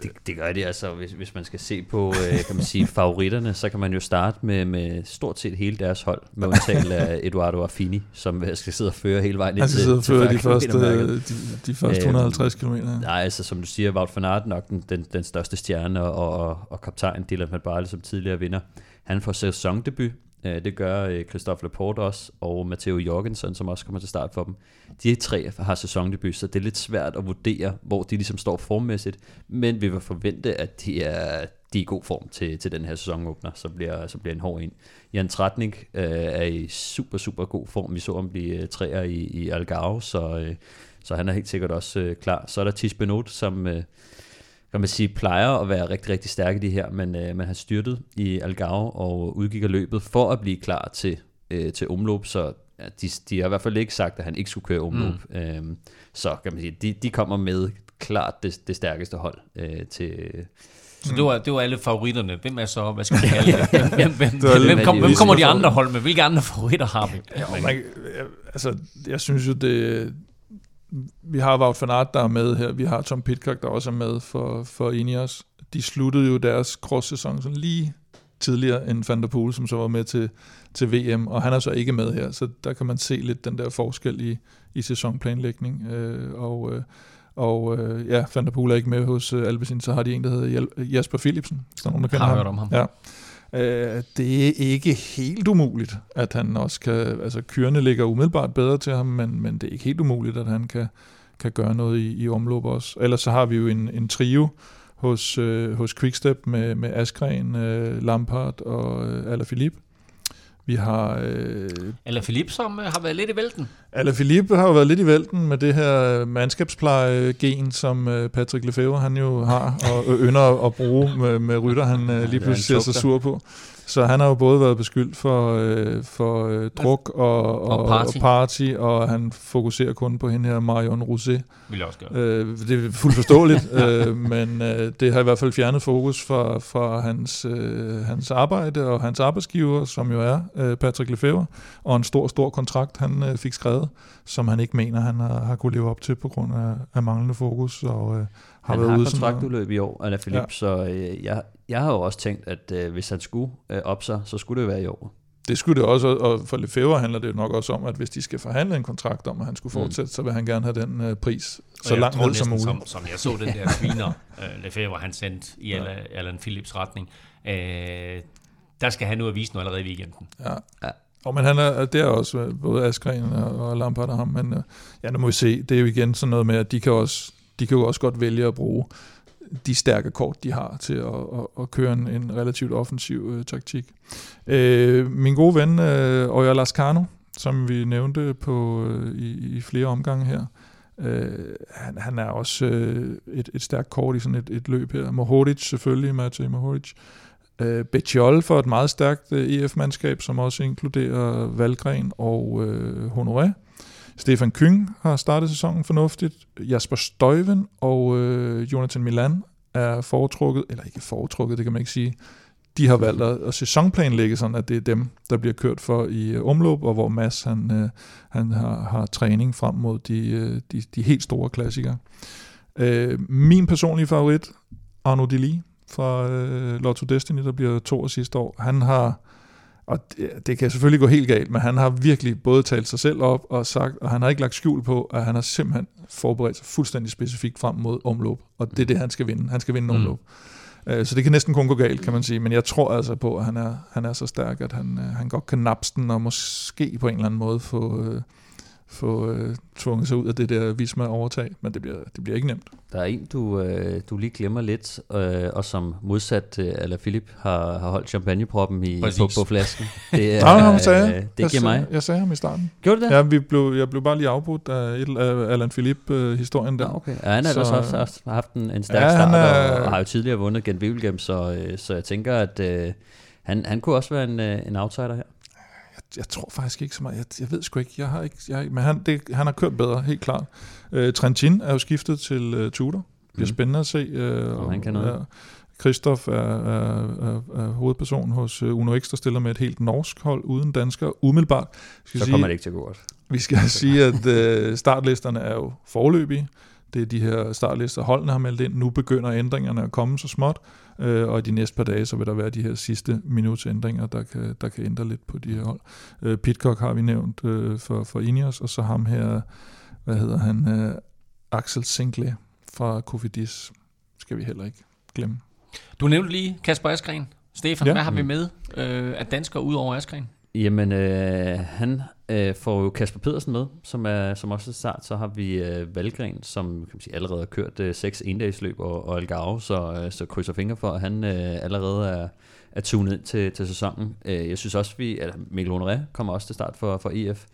Det, det gør de altså, hvis, hvis man skal se på øh, kan man sige, favoritterne, så kan man jo starte med, med stort set hele deres hold, med undtagelse af Eduardo Affini, som øh, skal sidde og føre hele vejen ind Han skal sidde og føre de 40 første, kilometermærket. de, de første Øhm, 150 km. Nej, altså som du siger, Wout van Aert nok den, den, den største stjerne, og, og, og kaptajn Dylan van Baarle som tidligere vinder. Han får sæsondebut, Øh, Øh, det gør øh, Christophe Laporte også, og Matteo Jorgensen, som også kommer til start for dem. De tre har sæsondebut, så det er lidt svært at vurdere, hvor de ligesom står formmæssigt, men vi vil forvente, at de er, de er i god form til, til den her sæsonåbner, så bliver, så bliver en hård en. Jan Tratnik øh, er i super, super god form. Vi så ham blive øh, træer i, i Algarve, så, øh, så han er helt sikkert også øh, klar. Så er der Tis Benot, som øh, kan man sige, plejer at være rigtig, rigtig stærk i det her, men øh, man har styrtet i Algarve og udgik af løbet for at blive klar til, øh, til omløb, så ja, de, de har i hvert fald ikke sagt, at han ikke skulle køre omløb. Mm. Øhm, så kan man sige, de, de kommer med klart det, det stærkeste hold øh, til, Så det var, det var alle favoritterne. Hvem er så, hvad skal vi kalde det? Hvem, hvem, hvem, hvem, kom, hvem kommer de andre hold med? Hvilke andre favoritter har vi? Ja, man, jeg- altså, jeg synes jo, det... Vi har Wout van Aert, der er med her. Vi har Tom Pitcock, der også er med for, for Ineos. De sluttede jo deres cross-sæson sådan lige tidligere end Van der Poel, som så var med til, til VM, og han er så ikke med her, så der kan man se lidt den der forskel i, i sæsonplanlægning. Øh, og øh, og øh, ja, Van der Poel er ikke med hos øh, Alpecin, så har de en, der hedder Jasper Philipsen. Hvis der er nogen, der kender ham. hørt om ham. Ja. Øh, det er ikke helt umuligt, at han også kan... Altså, kyrene ligger umiddelbart bedre til ham, men, men det er ikke helt umuligt, at han kan, kan gøre noget i, i omløb også. Ellers så har vi jo en, en trio hos, øh, hos Quickstep med, med Askren, øh, Lampard og øh, Alaphilippe. Vi har... Øh, Eller Philip, som øh, har været lidt i vælten. Alaphilippe har jo været lidt i vælten med det her mandskabspleje-gen, som øh, Patrick Lefebvre han jo har og ynder at bruge med, med rytter, han øh, lige pludselig ser sig sur på. Så han har jo både været beskyldt for, øh, for øh, druk og, og, Og party. og party, og han fokuserer kun på hende her Marion Rosé. Vil jeg også gøre. Øh, det er fuldt forståeligt, øh, men øh, det har i hvert fald fjernet fokus fra, fra hans, øh, hans arbejde og hans arbejdsgiver, som jo er øh, Patrick Lefebvre, og en stor, stor kontrakt, han øh, fik skrevet, som han ikke mener, han har, har kunne leve op til på grund af, af manglende fokus. Og, øh, har han været har ude kontraktudløb i år, Alain Philippe, ja. så øh, jeg, jeg har jo også tænkt, at øh, hvis han skulle øh, op sig, så skulle det være i år. Det skulle det også, og for Lefebvre handler det jo nok også om, at hvis de skal forhandle en kontrakt om, at han skulle Mm. fortsætte, så vil han gerne have den øh, pris så langt ned som muligt. Som, som jeg så den der screener, uh, Lefebvre, han sendte i Alan, Alan Philips retning. Uh, der skal han ud og vise noget allerede i weekenden. Ja. Ja. Og men han er, det er også øh, både Askren og, og Lampard og ham, men øh, ja, nu må vi se, det er jo igen sådan noget med, at de kan, også, de kan jo også godt vælge at bruge de stærke kort, de har til at, at, at køre en, en relativt offensiv øh, taktik. Øh, min gode ven, øh, Oya Lascano, som vi nævnte på øh, i, i flere omgange her, øh, han, han er også øh, et, et stærkt kort i sådan et, et løb her. Mohoric selvfølgelig, Matej Mohoric. Øh, Betjol for et meget stærkt øh, EF-mandskab, som også inkluderer Valgren og øh, Honoré. Stefan Kyng har startet sæsonen fornuftigt. Jasper Støjven og øh, Jonathan Milan er foretrukket, eller ikke foretrukket, det kan man ikke sige. De har valgt at, at sæsonplanlægge sådan, at det er dem, der bliver kørt for i øh, omløb, og hvor Mads han, øh, han har, har træning frem mod de, øh, de, de helt store klassikere. Øh, min personlige favorit, Arno Deli fra øh, Lotto Destiny, der bliver to år sidste år, han har, og det, det kan selvfølgelig gå helt galt, men han har virkelig både talt sig selv op og sagt, og han har ikke lagt skjul på, at han har simpelthen forberedt sig fuldstændig specifikt frem mod omløb, og det er det, han skal vinde. Han skal vinde Mm. omløb. Øh, Så det kan næsten kun gå galt, kan man sige. Men jeg tror altså på, at han er, han er så stærk, at han, øh, han godt kan napse den, og måske på en eller anden måde få, øh, få øh, tvunget sig ud af det der Visma overtag. Men det bliver, det bliver ikke nemt. Der er en, du, øh, du lige glemmer lidt, øh, og som modsat Alain Philippe har, har holdt champagneproppen i, Præcis. på, på flasken. Det, er, Nej, han sagde, øh, jeg, det giver mig. Jeg sagde ham i starten. Gjorde du det? Ja, vi blev, jeg blev bare lige afbrudt af, et, af Alan Philippe-historien der. Ja, okay. Ja, han har Så- ellers også haft, haft en, en stærk Ja, start, er- og, og har jo tidligere vundet Gent så, øh, så jeg tænker, at, øh, han, han kunne også være en, øh, en outsider her. Jeg, tror faktisk ikke så meget. Jeg, jeg ved sgu ikke. Jeg har ikke, jeg har ikke men han, det, han har kørt bedre, helt klart. Øh, Trentin er jo skiftet til øh, Tudor. Det bliver Mhm. spændende at se. Øh, han kan noget. Ja, Christoph er, er, er, er hovedperson hos øh, Uno X, der stiller med et helt norsk hold uden dansker. Umiddelbart. Skal Så sige, kommer det ikke til at gå godt. Vi skal sige, at øh, startlisterne er jo forløbige. Det er de her startlister, holdene har meldt ind. Nu begynder ændringerne at komme så småt, øh, og i de næste par dage, så vil der være de her sidste minuts ændringer, der kan, der kan ændre lidt på de her hold. Øh, Pitcock har vi nævnt øh, for, for Ineos, og så ham her, hvad hedder han, øh, Axel Sinclair fra Kofidis, skal vi heller ikke glemme. Du nævnte lige Kasper Askren. Stefan, Ja. ja. hvad har vi med øh, af danskere ud over Askren? Jamen, øh, han øh, får jo Kasper Pedersen med, som er som også er start. Så har vi øh, Valgren, som kan man sige, allerede har kørt øh, seks endagsløb, og, og Algarve, så, øh, så krydser fingre for, at han øh, allerede er, er tunet ind til, til sæsonen. Øh, jeg synes også, vi, at Mikkel Honoré kommer også til start for, for EF.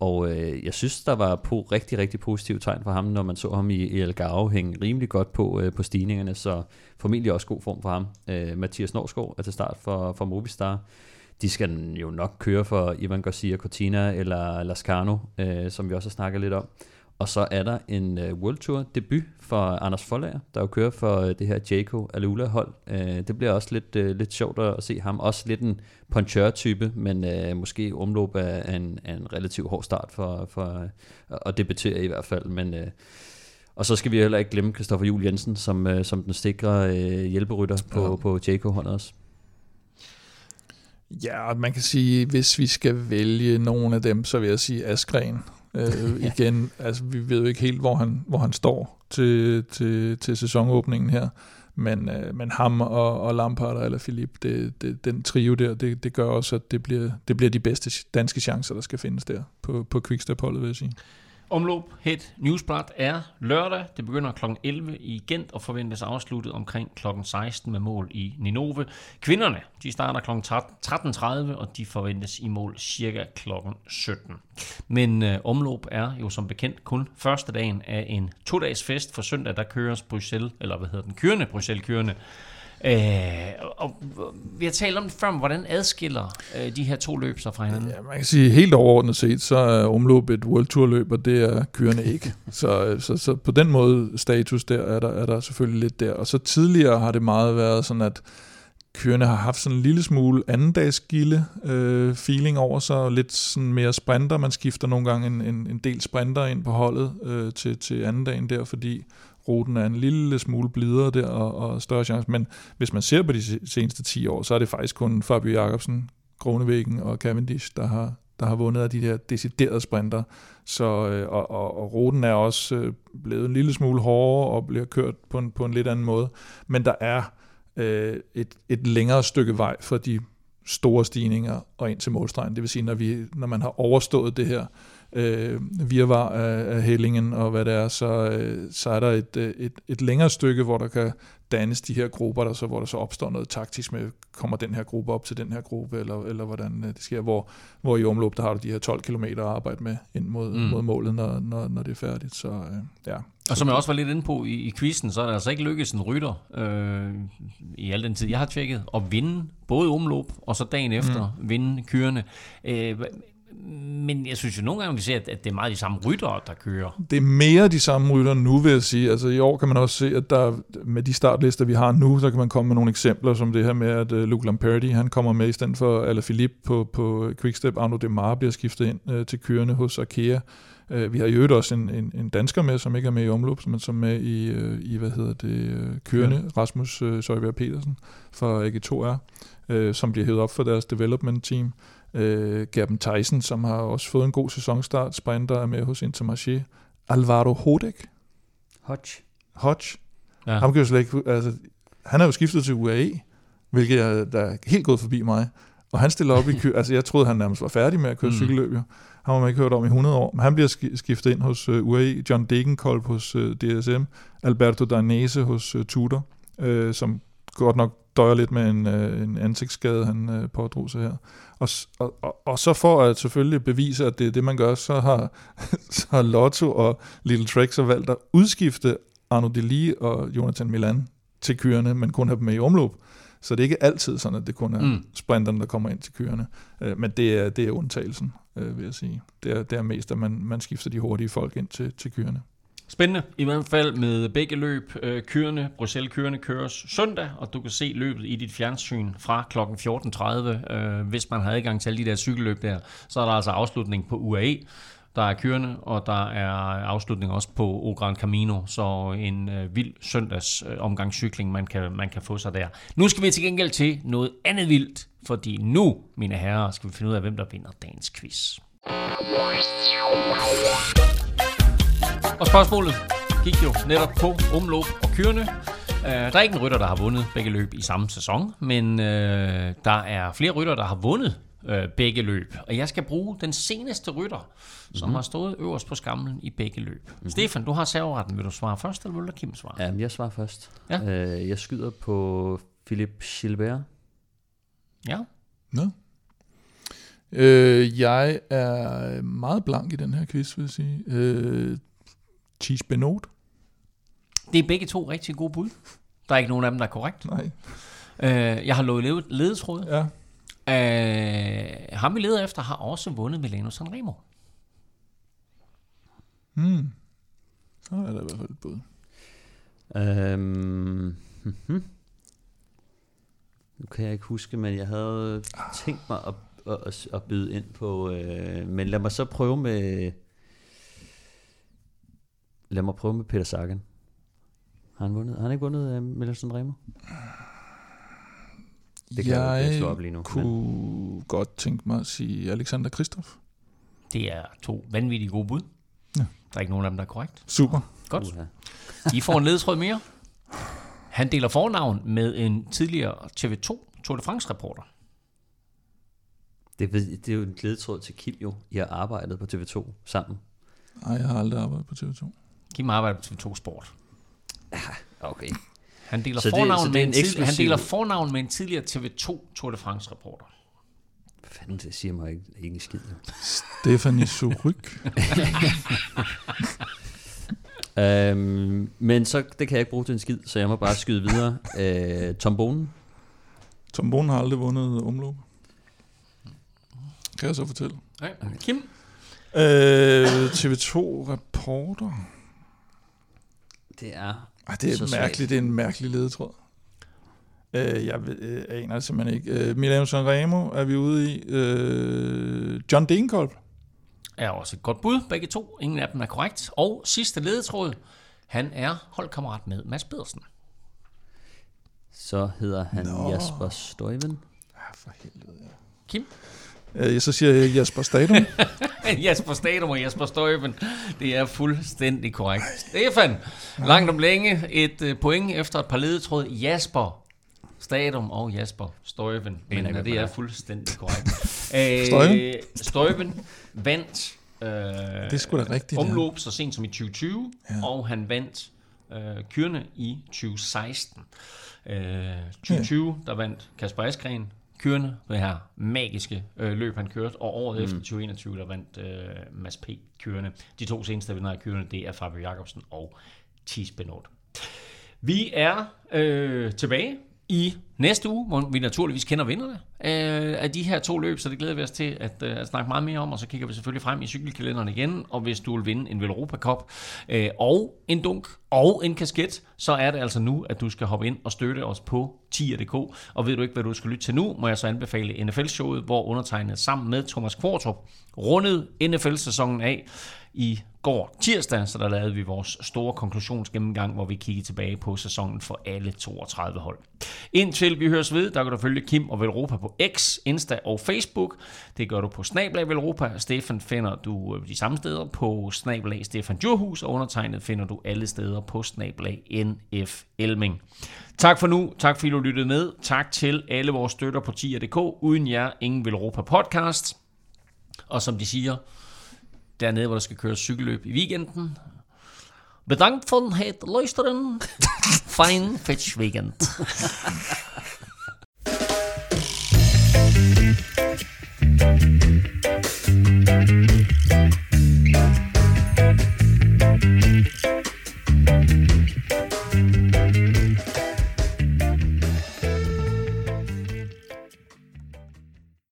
Og øh, jeg synes, der var på rigtig, rigtig positive tegn for ham, når man så ham i, i Algarve hænge rimelig godt på, øh, på stigningerne, så formentlig også god form for ham. Øh, Mathias Norsgaard er til start for, for Movistar. De skal jo nok køre for Ivan Garcia Cortina eller Lascano, øh, som vi også har snakket lidt om. Og så er der en øh, World Tour debut for Anders Forlager, der jo kører for øh, det her Jaco Alula hold. Øh, det bliver også lidt, øh, lidt sjovt at se ham. Også lidt en punchør-type, men øh, måske omløb af en, af en relativt hård start for, for øh, at debutere i hvert fald. Men, øh, og så skal vi heller ikke glemme Christoffer Juhl Jensen, som, øh, som den sikre øh, hjælperytter på, Ja. på Jaco-holdet også. Ja, man kan sige, hvis vi skal vælge nogle af dem, så vil jeg sige Askren. Øh, igen, altså vi ved jo ikke helt, hvor han, hvor han står til, til, til sæsonåbningen her. Men, øh, men ham og, og Lampard eller Philip, det, det, den trio der, det, det gør også, at det bliver, det bliver de bedste danske chancer, der skal findes der på, på Quickstep-holdet, vil jeg sige. Omlop Het Newsblad er lørdag. Det begynder kl. 11 i Gent og forventes afsluttet omkring kl. 16 med mål i Ninove. Kvinderne de starter kl. 13.30 og de forventes i mål cirka kl. 17. Men øh, omløb er jo som bekendt kun første dagen af en to-dages fest. For søndag der køres Bruxelles, eller hvad hedder den, kørende Bruxelles kørende. Øh, og vi har talt om det før, men hvordan adskiller øh, de her to løb sig fra hinanden? Ja, man kan sige helt overordnet set, så er omløb et World Tour løb, og det er kørende ikke. Så, så, så på den måde status der er der, er der selvfølgelig lidt der. Og så tidligere har det meget været sådan, at kørende har haft sådan en lille smule andendagsgilde øh, feeling over sig, og lidt sådan mere sprinter. Man skifter nogle gange en, en, en del sprinter ind på holdet øh, til, til anden dagen der, fordi ruten er en lille smule blidere der og, og større chance. Men hvis man ser på de seneste 10 år, så er det faktisk kun Fabio Jacobsen, Kronevæggen og Cavendish, der har, der har vundet af de der deciderede sprinter. Så, øh, og, og, og ruten er også øh, blevet en lille smule hårdere og bliver kørt på en, på en lidt anden måde. Men der er øh, et, et længere stykke vej for de store stigninger og ind til målstregen. Det vil sige, når, vi, når man har overstået det her øh, virvar af, af hællingen og hvad det er, så, øh, så er der et, øh, et, et længere stykke, hvor der kan dannes de her grupper, der så, hvor der så opstår noget taktisk med, kommer den her gruppe op til den her gruppe, eller, eller hvordan øh, det sker, hvor, hvor i omløb, der har du de her 12 km at arbejde med ind mod, mm. Mm. mod målet, når, når, når det er færdigt. Så øh, ja. Og som jeg også var lidt inde på i, i quizzen, så er det altså ikke lykkedes en rytter øh, i al den tid, jeg har tjekket, at vinde både omløb og så dagen efter mm. vinde kørende. Øh, men jeg synes jo nogle gange, vi ser, at, det er meget de samme ryttere, der kører. Det er mere de samme rytter nu, vil jeg sige. Altså i år kan man også se, at der med de startlister, vi har nu, så kan man komme med nogle eksempler, som det her med, at uh, Luke Lamperti, han kommer med i stedet for Alaphilippe på, på Quickstep. Arno Demar bliver skiftet ind uh, til kørende hos Arkea. Uh, vi har i øvrigt også en, en, en dansker med, som ikke er med i omløb, men som er med i, uh, i hvad hedder det, uh, kørende, Rasmus uh, Søjberg Petersen fra AG2R, uh, som bliver hævet op for deres development team. Uh, Gerben Tyson, som har også fået en god sæsonstart, sprinter er med hos Intermarché. Alvaro Hodek, Hodge. Hodge. Ja. Ham kan jeg slet ikke, altså, han er jo skiftet til UAE, hvilket er, der er helt gået forbi mig. Og han stiller op i kø, altså jeg troede, han nærmest var færdig med at køre mm. Cykelløb, jo. Han har man ikke hørt om i 100 år, men han bliver ski- skiftet ind hos uh, UAE, John Degenkolb hos uh, DSM, Alberto Danese hos uh, Tudor, uh, som godt nok døjer lidt med en, uh, en ansigtsskade, han uh, pådrog sig her. Og, og, og, og så for at selvfølgelig bevise, at det er det, man gør, så har, så har Lotto og Little Trek så valgt at udskifte Arno Deli og Jonathan Milan til kørende, men kun have dem med i omløb. Så det er ikke altid sådan, at det kun er Mm. sprinterne, der kommer ind til kørende. Øh, men det er, det er undtagelsen, øh, vil jeg sige. Det er, det er mest, at man, man skifter de hurtige folk ind til, til kørende. Spændende, i hvert fald med begge løb. Øh, Kørende, Bruxelles Kørende køres søndag, og du kan se løbet i dit fjernsyn fra kl. 14.30. Øh, hvis man har adgang til alle de der cykelløb der, så er der altså afslutning på UAE. Der er kørende, og der er afslutning også på O Gran Camino, så en øh, vild søndags øh, omgang cykling, man kan, man kan få sig der. Nu skal vi til gengæld til noget andet vildt, fordi nu, mine herrer, skal vi finde ud af, hvem der vinder dagens quiz. Og spørgsmålet gik jo netop på omløb og kørende. Uh, der er ikke en rytter, der har vundet begge løb i samme sæson, men uh, der er flere rytter, der har vundet uh, begge løb. Og jeg skal bruge den seneste rytter, som har stået øverst på skamlen i begge løb. Mm-hmm. Stefan, du har serveretten. Vil du svare først, eller vil du Kim svare? Jamen, jeg svarer først. Ja. Øh, jeg skyder på Philip Gilbert. Ja. Nå. Øh, jeg er meget blank i den her quiz, vil jeg sige. Øh, Cheese Benot? Det er begge to rigtig gode bud. Der er ikke nogen af dem, der er korrekt. Nej. Uh, jeg har lovet led- ledetråd. Ja. Uh, ham vi leder efter har også vundet Milano Sanremo. Hmm. Så er der i hvert fald et bud. Øhm, mhm. Nu kan jeg ikke huske, men jeg havde tænkt mig at, at, at, at byde ind på... Øh, men lad mig så prøve med... Lad mig prøve med Peter Sagan. Har han, vundet, har han ikke vundet uh, Milan Sanremo? Det kan jeg, jeg slå op lige nu. kunne men... godt tænke mig at sige Alexander Kristoff. Det er to vanvittige gode bud. Ja. Der er ikke nogen af dem, der er korrekt. Super. Godt. Uha. I får en ledetråd mere. Han deler fornavn med en tidligere TV2 Tour de France-reporter. Det, det er jo en glædetråd til Kim jo. I har arbejdet på TV2 sammen. Nej, jeg har aldrig arbejdet på TV2. Kim arbejder på TV2 Sport. Okay. Han deler, Så det- fornavn, så det med er en tidlig, han eksklusiv- deler fornavn med en tidligere TV2 Tour de France-reporter. Hvad fanden, det siger mig ikke, ikke skid. jo. Stephanie Suryk. Øhm, men så, det kan jeg ikke bruge til en skid, så jeg må bare skyde videre. Øh, Tom Bonen. Tom Bonen har aldrig vundet omløb. Kan jeg så fortælle. Okay. Kim? Øh, TV2-reporter. Det er... Ej, det er Så mærkeligt. svagt. Det er en mærkelig ledetråd. Øh, jeg ved, øh, aner det simpelthen ikke. Øh, Milano Sanremo er vi ude i. Øh, John Degenkolb. Er også et godt bud, begge to. Ingen af dem er korrekt. Og sidste ledetråd. Han er holdkammerat med Mads Pedersen. Så hedder han Nå. Nå. Jasper Støjven. Ja, for helvede, ja. Kim? Øh, så siger jeg Jasper Stadum. Jasper Stadum og Jasper Støjben. Det er fuldstændig korrekt. Stefan, langt om længe et øh, point efter et par ledetråd. Jasper Stadum og Jasper Støjben. Men jeg øh, godt, det er fuldstændig korrekt. Øh, Støjben? Støjben vandt øh, Det er sgu da rigtigt, ja. omløb så sent som i 2020, Ja. ja. og han vandt øh, kørende i 2016. Øh, 2020, der vandt Kasper Askren kørende, det her magiske øh, løb, han kørte, og året mm. efter 2021, der vandt øh, Mads P. kørende. De to seneste vinder af kørende, det er Fabio Jacobsen og Thies Benot. Vi er øh, tilbage i næste uge, hvor vi naturligvis kender vinderne øh, af de her to løb, så det glæder vi os til at, øh, at snakke meget mere om, og så kigger vi selvfølgelig frem i cykelkalenderen igen, og hvis du vil vinde en Velropa Cup øh, og en dunk og en kasket, så er det altså nu, at du skal hoppe ind og støtte os på tier.dk, og ved du ikke, hvad du skal lytte til nu, må jeg så anbefale NFL-showet, hvor undertegnet sammen med Thomas Kvartrup rundede NFL-sæsonen af i går tirsdag, så der lavede vi vores store konklusionsgennemgang, hvor vi kiggede tilbage på sæsonen for alle 32 hold. Indtil vi høres ved, der kan du følge Kim og Velropa på X, Insta og Facebook. Det gør du på Snablag Velropa. Stefan finder du øh, de samme steder på Snablag Stefan Djurhus, og undertegnet finder du alle steder på Snablag NF Elming. Tak for nu. Tak fordi du lyttede med. Tak til alle vores støtter på tier.dk. Uden jer, ingen Velropa podcast. Og som de siger, dernede, hvor der skal køres cykelløb i weekenden. Bedankt von het luisteren. Fijn fetchwegend. Thank